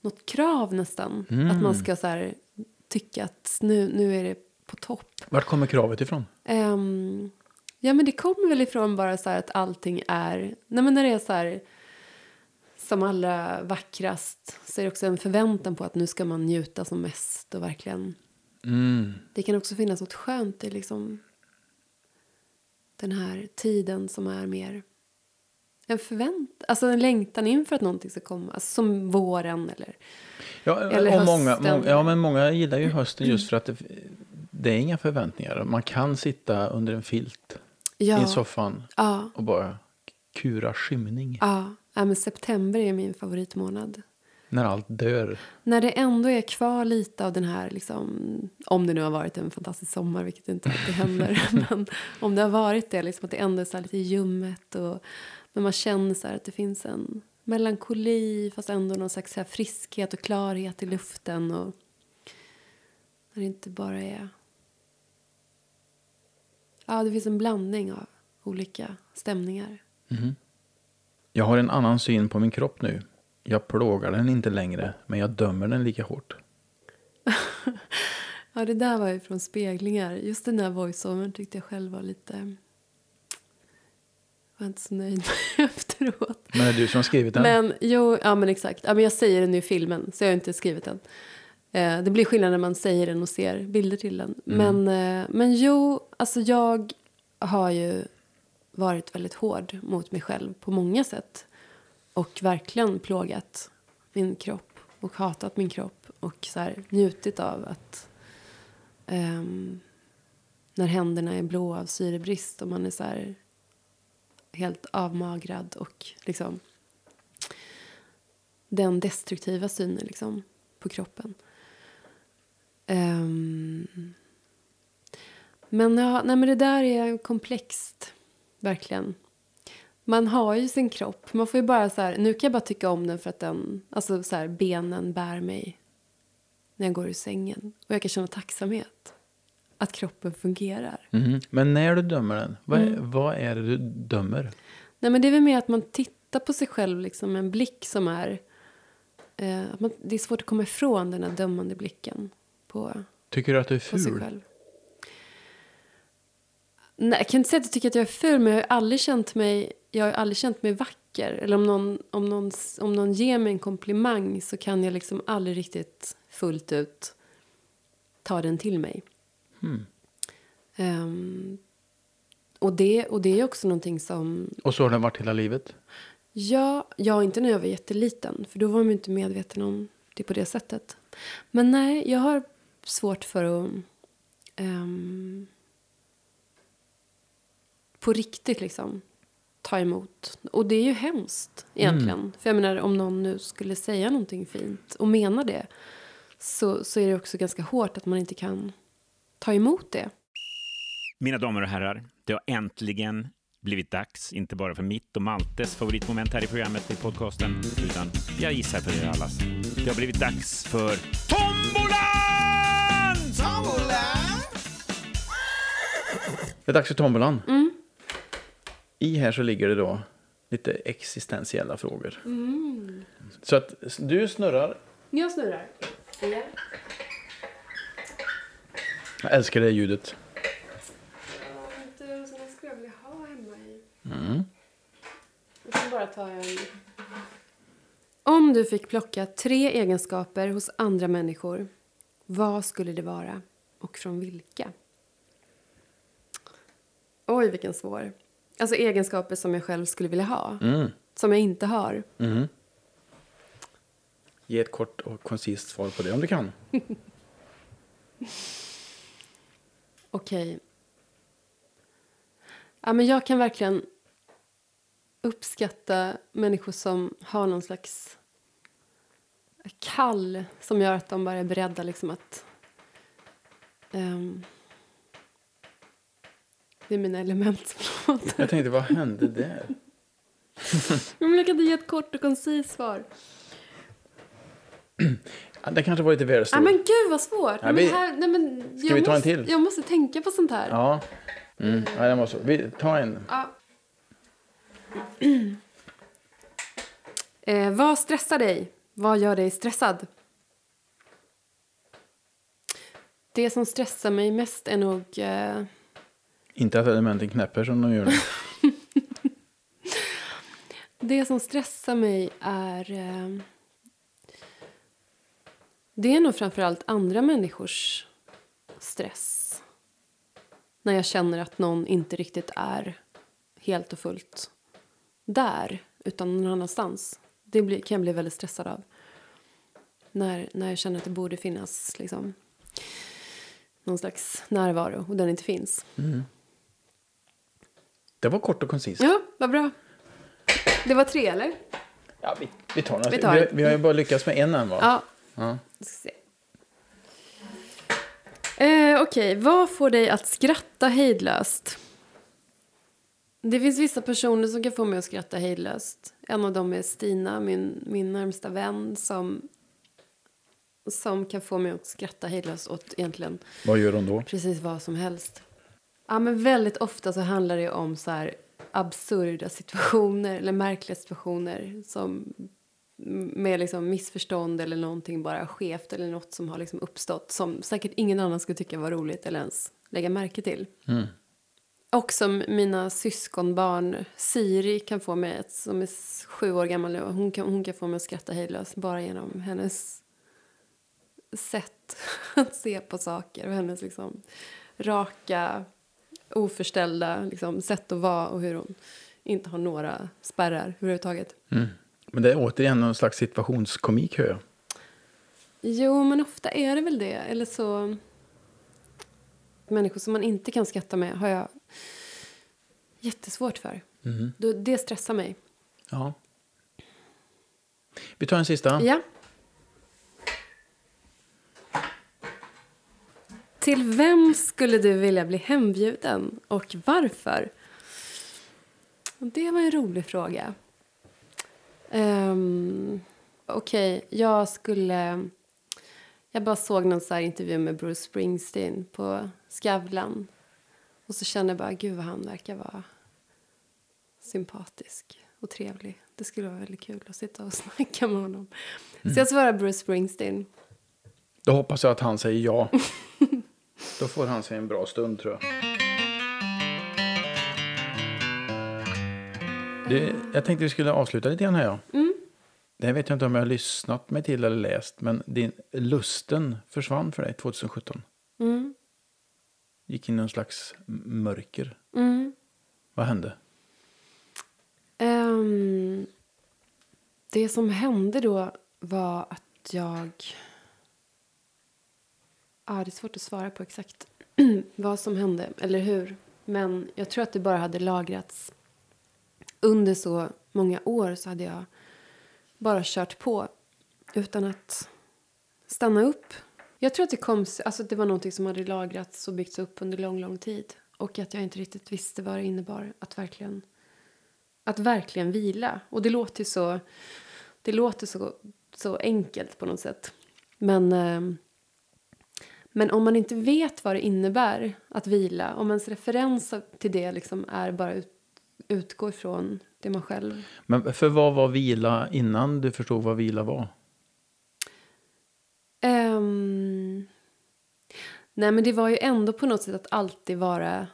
något krav nästan. Mm. Att man ska så här, tycka att nu, nu är det på topp. Vart kommer kravet ifrån? Ehm, ja, men det kommer väl ifrån bara så här att allting är... Nej, men när det är så här... som allra vackrast så är det också en förväntan på att nu ska man njuta som mest och verkligen... Mm. Det kan också finnas något skönt i liksom den här tiden som är mer en förväntan, alltså en längtan inför att någonting ska komma. Alltså som våren eller... Ja, Eller och många, hösten. många, ja, men många gillar ju hösten just för att det, det är inga förväntningar. Man kan sitta under en filt Ja, i soffan ja, och bara kura skymning. ja. ja men september är min favoritmånad. När allt dör. När det ändå är kvar lite av den här, liksom, om det nu har varit en fantastisk sommar, vilket inte alltid händer, men om det har varit det, liksom, att det ändå är så lite ljummet och men man känner så att det finns en melankoli fast ändå någon slags så här friskhet och klarhet i luften och när det inte bara är... Ja, det finns en blandning av olika stämningar. Jag har en annan syn på min kropp nu. Jag plågar den inte längre, men jag dömer den lika hårt. Ja, det där var ju från speglingar. Just den där voiceovern tyckte jag själv var lite... var inte så nöjd med efteråt. Men är det du som har skrivit den? Men jo, ja men exakt. Ja, men jag säger den i filmen, så jag har inte skrivit den. Eh, det blir skillnad när man säger den och ser bilder till den. Men, eh, men jo, alltså jag har ju varit väldigt hård mot mig själv på många sätt. Och verkligen plågat min kropp och hatat min kropp. Och så här, njutit av att ehm, när händerna är blå av syrebrist och man är så här helt avmagrad och liksom den destruktiva synen liksom, på kroppen. Ehm, men, ja, nej, men det där är komplext, verkligen. Man har ju sin kropp. Man får ju bara så här, nu kan jag bara tycka om den för att den, alltså så här, benen bär mig när jag går ur sängen. Och jag kan känna tacksamhet. Att kroppen fungerar. Mhm. Men när du dömer den, vad, Mm. vad är det du dömer? Nej, men det är väl mer att man tittar på sig själv liksom, med en blick som är... Eh, att man, det är svårt att komma ifrån den här dömande blicken på, Tycker du att du är ful? själv. Nej, jag kan inte säga att jag tycker att jag är ful, men jag har aldrig känt mig, jag har aldrig känt mig vacker. Eller om någon, om, någon, om någon ger mig en komplimang så kan jag liksom aldrig riktigt fullt ut ta den till mig. Hmm. Ehm, och, det, och det är också någonting som Och så har den varit hela livet? Ja, ja, inte när jag var jätteliten. För då var man inte medveten om det på det sättet. Men nej, jag har svårt för att... ehm, på riktigt liksom ta emot. Och det är ju hemskt egentligen. För jag menar om någon nu skulle säga någonting fint och menar det. Så, så är det också ganska hårt att man inte kan ta emot det. Mina damer och herrar, det har äntligen blivit dags, inte bara för mitt och Maltes favoritmoment här i programmet i podcasten, utan jag gissar för er allas. Det har blivit dags för Tombolan! Det är dags för tombolan. Mm. I här så ligger det då lite existentiella frågor. Mm. Så att du snurrar. Jag snurrar. Ja. Jag älskar det ljudet. Du, skulle jag vilja ha hemma i. Mm. Jag bara ta en... Om du fick plocka tre egenskaper hos andra människor, vad skulle det vara och från vilka? Oj, vilken svår. Alltså egenskaper som jag själv skulle vilja ha, Mm. som jag inte har. Mhm. Ge ett kort och koncist svar på det om du kan. Okej. Ja, men jag kan verkligen uppskatta människor som har någon slags kall som gör att de bara är beredda liksom att... ehm, det är mina element som låter. Jag tänkte, vad hände där? Men jag kan inte ge ett kort och koncist svar. Det kanske var lite väl stort. men gud vad svårt! Nej, vi- men här, nej, men jag vi ta en måste, till? Jag måste tänka på sånt här. Ja. Mm. ja det måste. Vi tar en. Ja. eh, vad stressar dig? Vad gör dig stressad? Det som stressar mig mest är nog... Eh, Inte att elementen knäpper som de gör nu. Det som stressar mig är... Eh, det är nog framförallt andra människors stress. När jag känner att någon inte riktigt är helt och fullt där, utan någon annanstans. Det blir, kan jag bli väldigt stressad av. När, när jag känner att det borde finnas liksom, någon slags närvaro och den inte finns. Det var kort och koncist. Ja, vad bra. Det var tre, eller? Ja, vi, vi tar några. Vi Vi, tar vi, har ju bara lyckats med en än va? Ja. Ja. Eh, Okej, vad får dig att skratta hejdlöst? Det finns vissa personer som kan få mig att skratta hejdlöst. En av dem är Stina, min, min närmsta vän som, som kan få mig att skratta hejdlöst åt egentligen Vad gör hon då? precis vad som helst. Ja, men väldigt ofta så handlar det om så här absurda situationer eller märkliga situationer som med liksom missförstånd eller någonting bara skevt eller något som har liksom uppstått som säkert ingen annan skulle tycka var roligt eller ens lägga märke till. Och som mina syskonbarn, Siri kan få mig, att- som är sju år gammal nu, hon kan, hon kan få mig att skratta hejdlöst bara genom hennes sätt att se på saker och hennes liksom raka, oförställda liksom, sätt att vara och hur hon inte har några spärrar överhuvudtaget. Men det är återigen någon slags situationskomik hör jag. Jo, men ofta är det väl det. Eller så... Människor som man inte kan skratta med har jag jättesvårt för. Då- Det stressar mig. Ja. Vi tar en sista. Ja. Till vem skulle du vilja bli hembjuden och varför? Det var en rolig fråga. Um, Okej, jag skulle... Jag bara såg någon så intervju med Bruce Springsteen på Skavlan. Och så kände jag bara, gud vad han verkar vara sympatisk och trevlig. Det skulle vara väldigt kul att sitta och snacka med honom. Så jag svarar Bruce Springsteen. Då hoppas jag att han säger ja. Då får han sig en bra stund tror jag. Det, jag tänkte vi skulle avsluta lite grann här. Ja. Det här vet jag inte om jag har lyssnat mig till eller läst. Men din lusten försvann för dig 2017. Mm. Gick in i någon slags mörker. Mm. Vad hände? Ehm, det som hände då var att jag... Ah, det är svårt att svara på exakt vad som hände, eller hur. Men jag tror att det bara hade lagrats. Under så många år så hade jag bara kört på utan att stanna upp. Jag tror att det kom, alltså att det var någonting som hade lagrats och byggts upp under lång, lång tid. Och att jag inte riktigt visste vad det innebar att verkligen att verkligen vila. Och det låter så, det låter så, så enkelt på något sätt. Men, eh, men om man inte vet vad det innebär att vila, om ens referens till det liksom är bara ut, utgår från det man själv... Men för vad var vila innan du förstod vad vila var? Ehm, nej men det var ju ändå på något sätt att alltid vara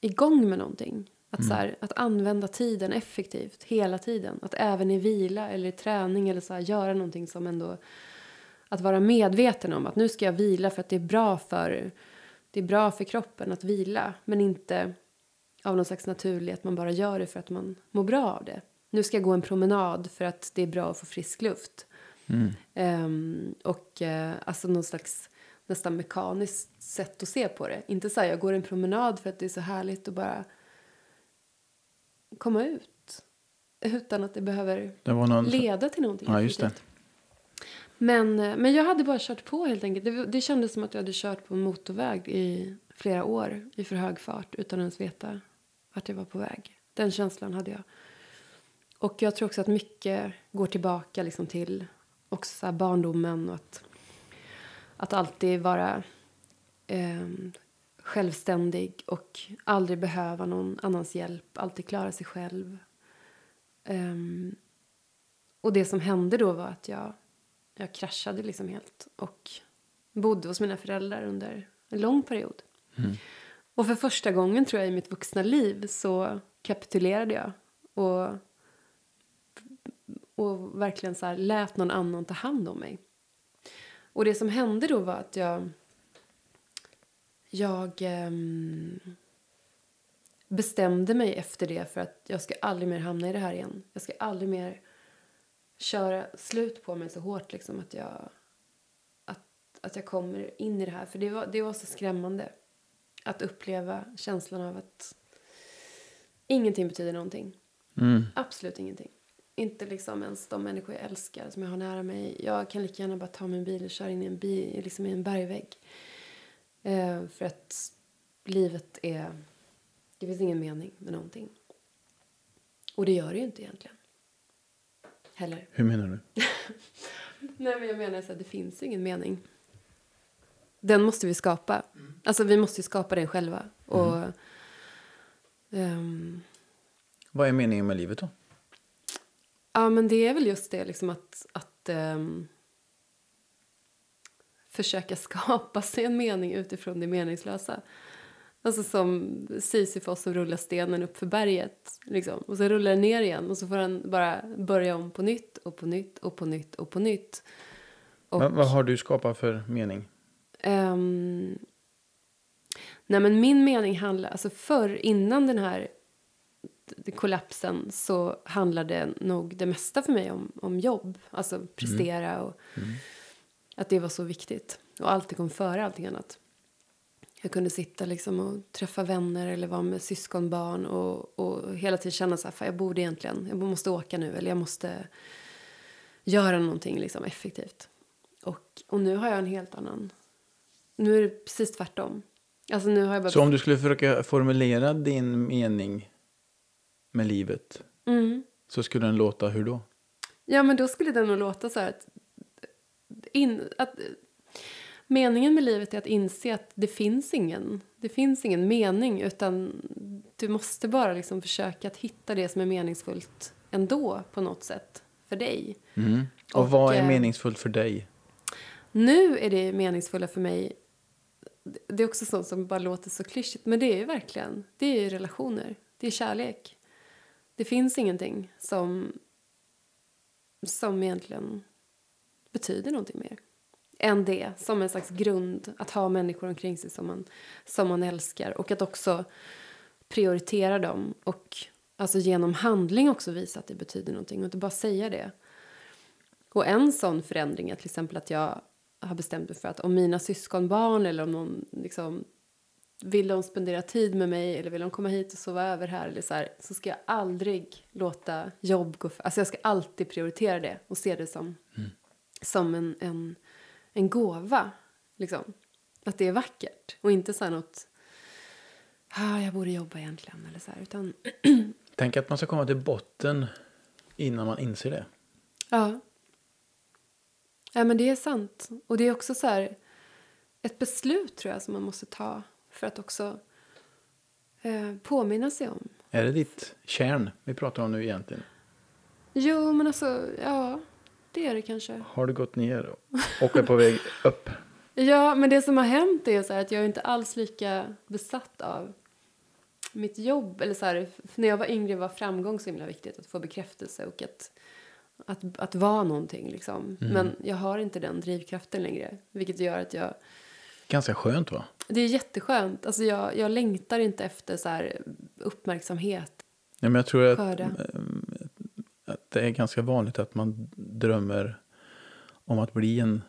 igång med någonting. Att, så här, att använda tiden effektivt hela tiden. Att även i vila eller i träning eller så här, göra någonting som ändå... Att vara medveten om att nu ska jag vila för att det är bra för, det är bra för kroppen att vila. Men inte av någon slags naturlighet att man bara gör det för att man mår bra av det. Nu ska jag gå en promenad för att det är bra att få frisk luft. Ehm, och eh, alltså någon slags nästan mekaniskt sätt att se på det. Inte så här, jag går en promenad för att det är så härligt att bara komma ut. Utan att det behöver Det någon... leda till någonting. Ja, just det. Men, eh, men jag hade bara kört på helt enkelt. Det, det kändes som att jag hade kört på motorväg i flera år i för hög fart utan att ens veta vart jag var på väg. Den känslan hade jag. Och jag tror också att mycket går tillbaka liksom till också så här barndomen och att, att alltid vara eh, självständig och aldrig behöva någon annans hjälp, alltid klara sig själv. Eh, och det som hände då var att jag, jag kraschade liksom helt och bodde hos mina föräldrar under en lång period. Och för första gången tror jag i mitt vuxna liv så kapitulerade jag och och verkligen så här lät någon annan ta hand om mig. Och det som hände då var att jag... Jag ehm, bestämde mig efter det för att jag ska aldrig mer hamna i det här igen. Jag ska aldrig mer köra slut på mig så hårt liksom att jag att, att jag kommer in i det här. För det var, det var så skrämmande att uppleva känslan av att ingenting betyder någonting. Mm. Absolut ingenting. Inte liksom ens de människor jag älskar som jag har nära mig. Jag kan lika gärna bara ta min bil och köra in i en, bil, liksom i en bergvägg. Eh, för att livet är... Det finns ingen mening med någonting. Och det gör det ju inte egentligen. Heller. Hur menar du? Nej, men jag menar så att det finns ingen mening. Den måste vi skapa. Alltså vi måste ju skapa den själva. Och... ehm, Vad är meningen med livet då? Ja, men det är väl just det, liksom att, att ehm, försöka skapa sig en mening utifrån det meningslösa. Alltså som Sisyfos som rullar stenen upp för berget. Liksom. Och så rullar den ner igen och så får han bara börja om på nytt och på nytt och på nytt och på nytt. Och, Vad, vad har du skapat för mening? ehm, nej men min mening handlar, alltså förr innan den här kollapsen så handlade nog det mesta för mig om, om jobb. Alltså prestera och att det var så viktigt. Och allt det kom före allting annat. Jag kunde sitta liksom och träffa vänner eller vara med syskonbarn och, och hela tiden känna så här, "Fan, jag borde egentligen, jag måste åka nu eller jag måste göra någonting liksom effektivt. Och, och nu har jag en helt annan, nu är det precis tvärtom. Alltså nu har jag bara... Så om du skulle försöka formulera din mening med livet Mm. så skulle den låta hur då? Ja, men då skulle den nog låta så här att, in, att meningen med livet är att inse att det finns ingen, det finns ingen mening utan du måste bara liksom försöka att hitta det som är meningsfullt ändå på något sätt för dig. Mm. Och, Och, vad är eh, meningsfullt för dig? Nu är det meningsfulla för mig det är också sånt som bara låter så klyschigt men det är ju verkligen, det är ju relationer, det är kärlek. Det finns ingenting som som egentligen betyder någonting mer än det som en slags grund att ha människor omkring sig som man, som man älskar och att också prioritera dem och alltså genom handling också visa att det betyder någonting och inte bara säga det. Och en sån förändring är till exempel att jag har bestämt mig för att om mina syskonbarn eller om någon liksom vill de spendera tid med mig eller vill de komma hit och sova över här eller så här, så ska jag aldrig låta jobb gå för, Alltså jag ska alltid prioritera det och se det som, som en, en, en gåva. Liksom. Att det är vackert och inte så här något ah, jag borde jobba egentligen eller så här, utan Tänk att man ska komma till botten innan man inser det. Ja. Ja, men det är sant. Och det är också så här ett beslut tror jag som man måste ta för att också eh, påminna sig om. Är det ditt kärn vi pratar om nu egentligen? Jo, men alltså, ja, det är det kanske. Har du gått ner och, är på väg upp? Ja, men det som har hänt är så att jag är inte alls lika besatt av mitt jobb. Eller så här, när jag var yngre var framgång så himla viktigt. Att få bekräftelse och att, att, att vara någonting. Liksom. Men jag har inte den drivkraften längre. Vilket gör att jag... Ganska skönt va? Det är jätteskönt. Alltså jag, jag längtar inte efter så uppmärksamhet. Ja, men jag tror att, Skörda. Att det är ganska vanligt att man drömmer om att bli en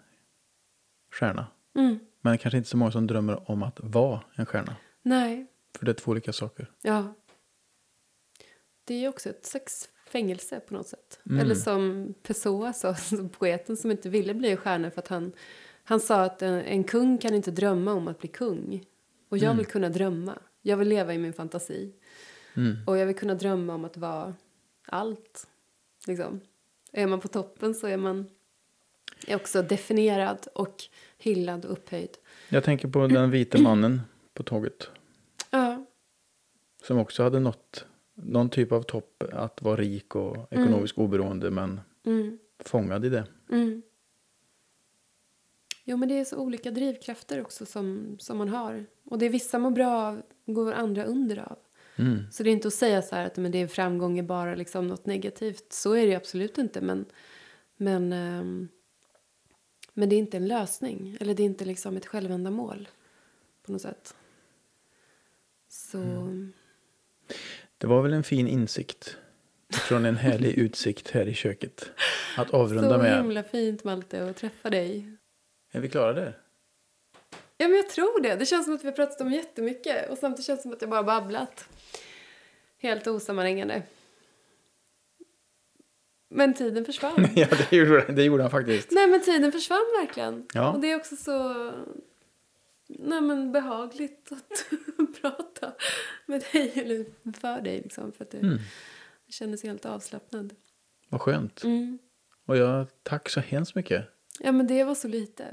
stjärna. Mm. Men kanske inte så många som drömmer om att vara en stjärna. Nej, För det är två olika saker. ja. Det är ju också ett slags fängelse på något sätt. Mm. Eller som Pessoa sa, som poeten som inte ville bli en stjärna för att han, han sa att en, en kung kan inte drömma om att bli kung. Och jag vill kunna drömma. Jag vill leva i min fantasi. Mm. Och jag vill kunna drömma om att vara allt. Liksom. Är man på toppen så är man är också definierad och hyllad och upphöjd. Jag tänker på den vita mannen på tåget. Ja, Som också hade nått någon typ av topp. Att vara rik och ekonomiskt oberoende. Men mm, fångad i det. mm. Jo, men det är så olika drivkrafter också som, som man har. Och det är vissa mår bra av, går andra under av. Mm. Så det är inte att säga så här att men det är framgång är bara liksom något negativt. Så är det absolut inte. Men, men, ehm, men det är inte en lösning. Eller det är inte liksom ett självändamål på något sätt. Så Det var väl en fin insikt från en härlig utsikt här i köket. Att avrunda Så med. himla fint Malte att träffa dig. Är vi klara där? Ja men jag tror det. Det känns som att vi har pratat om jättemycket och samtidigt känns det som att jag bara babblat. Helt osammanhängande. Men tiden försvann. ja, det gjorde, det gjorde han faktiskt. Nej men tiden försvann verkligen. Ja. Och det är också så nej, men behagligt att prata med dig eller för dig liksom. För att det, Mm. det kändes helt avslappnad. Vad skönt. Mm. Och jag tack så hemskt mycket. Ja men det var så lite.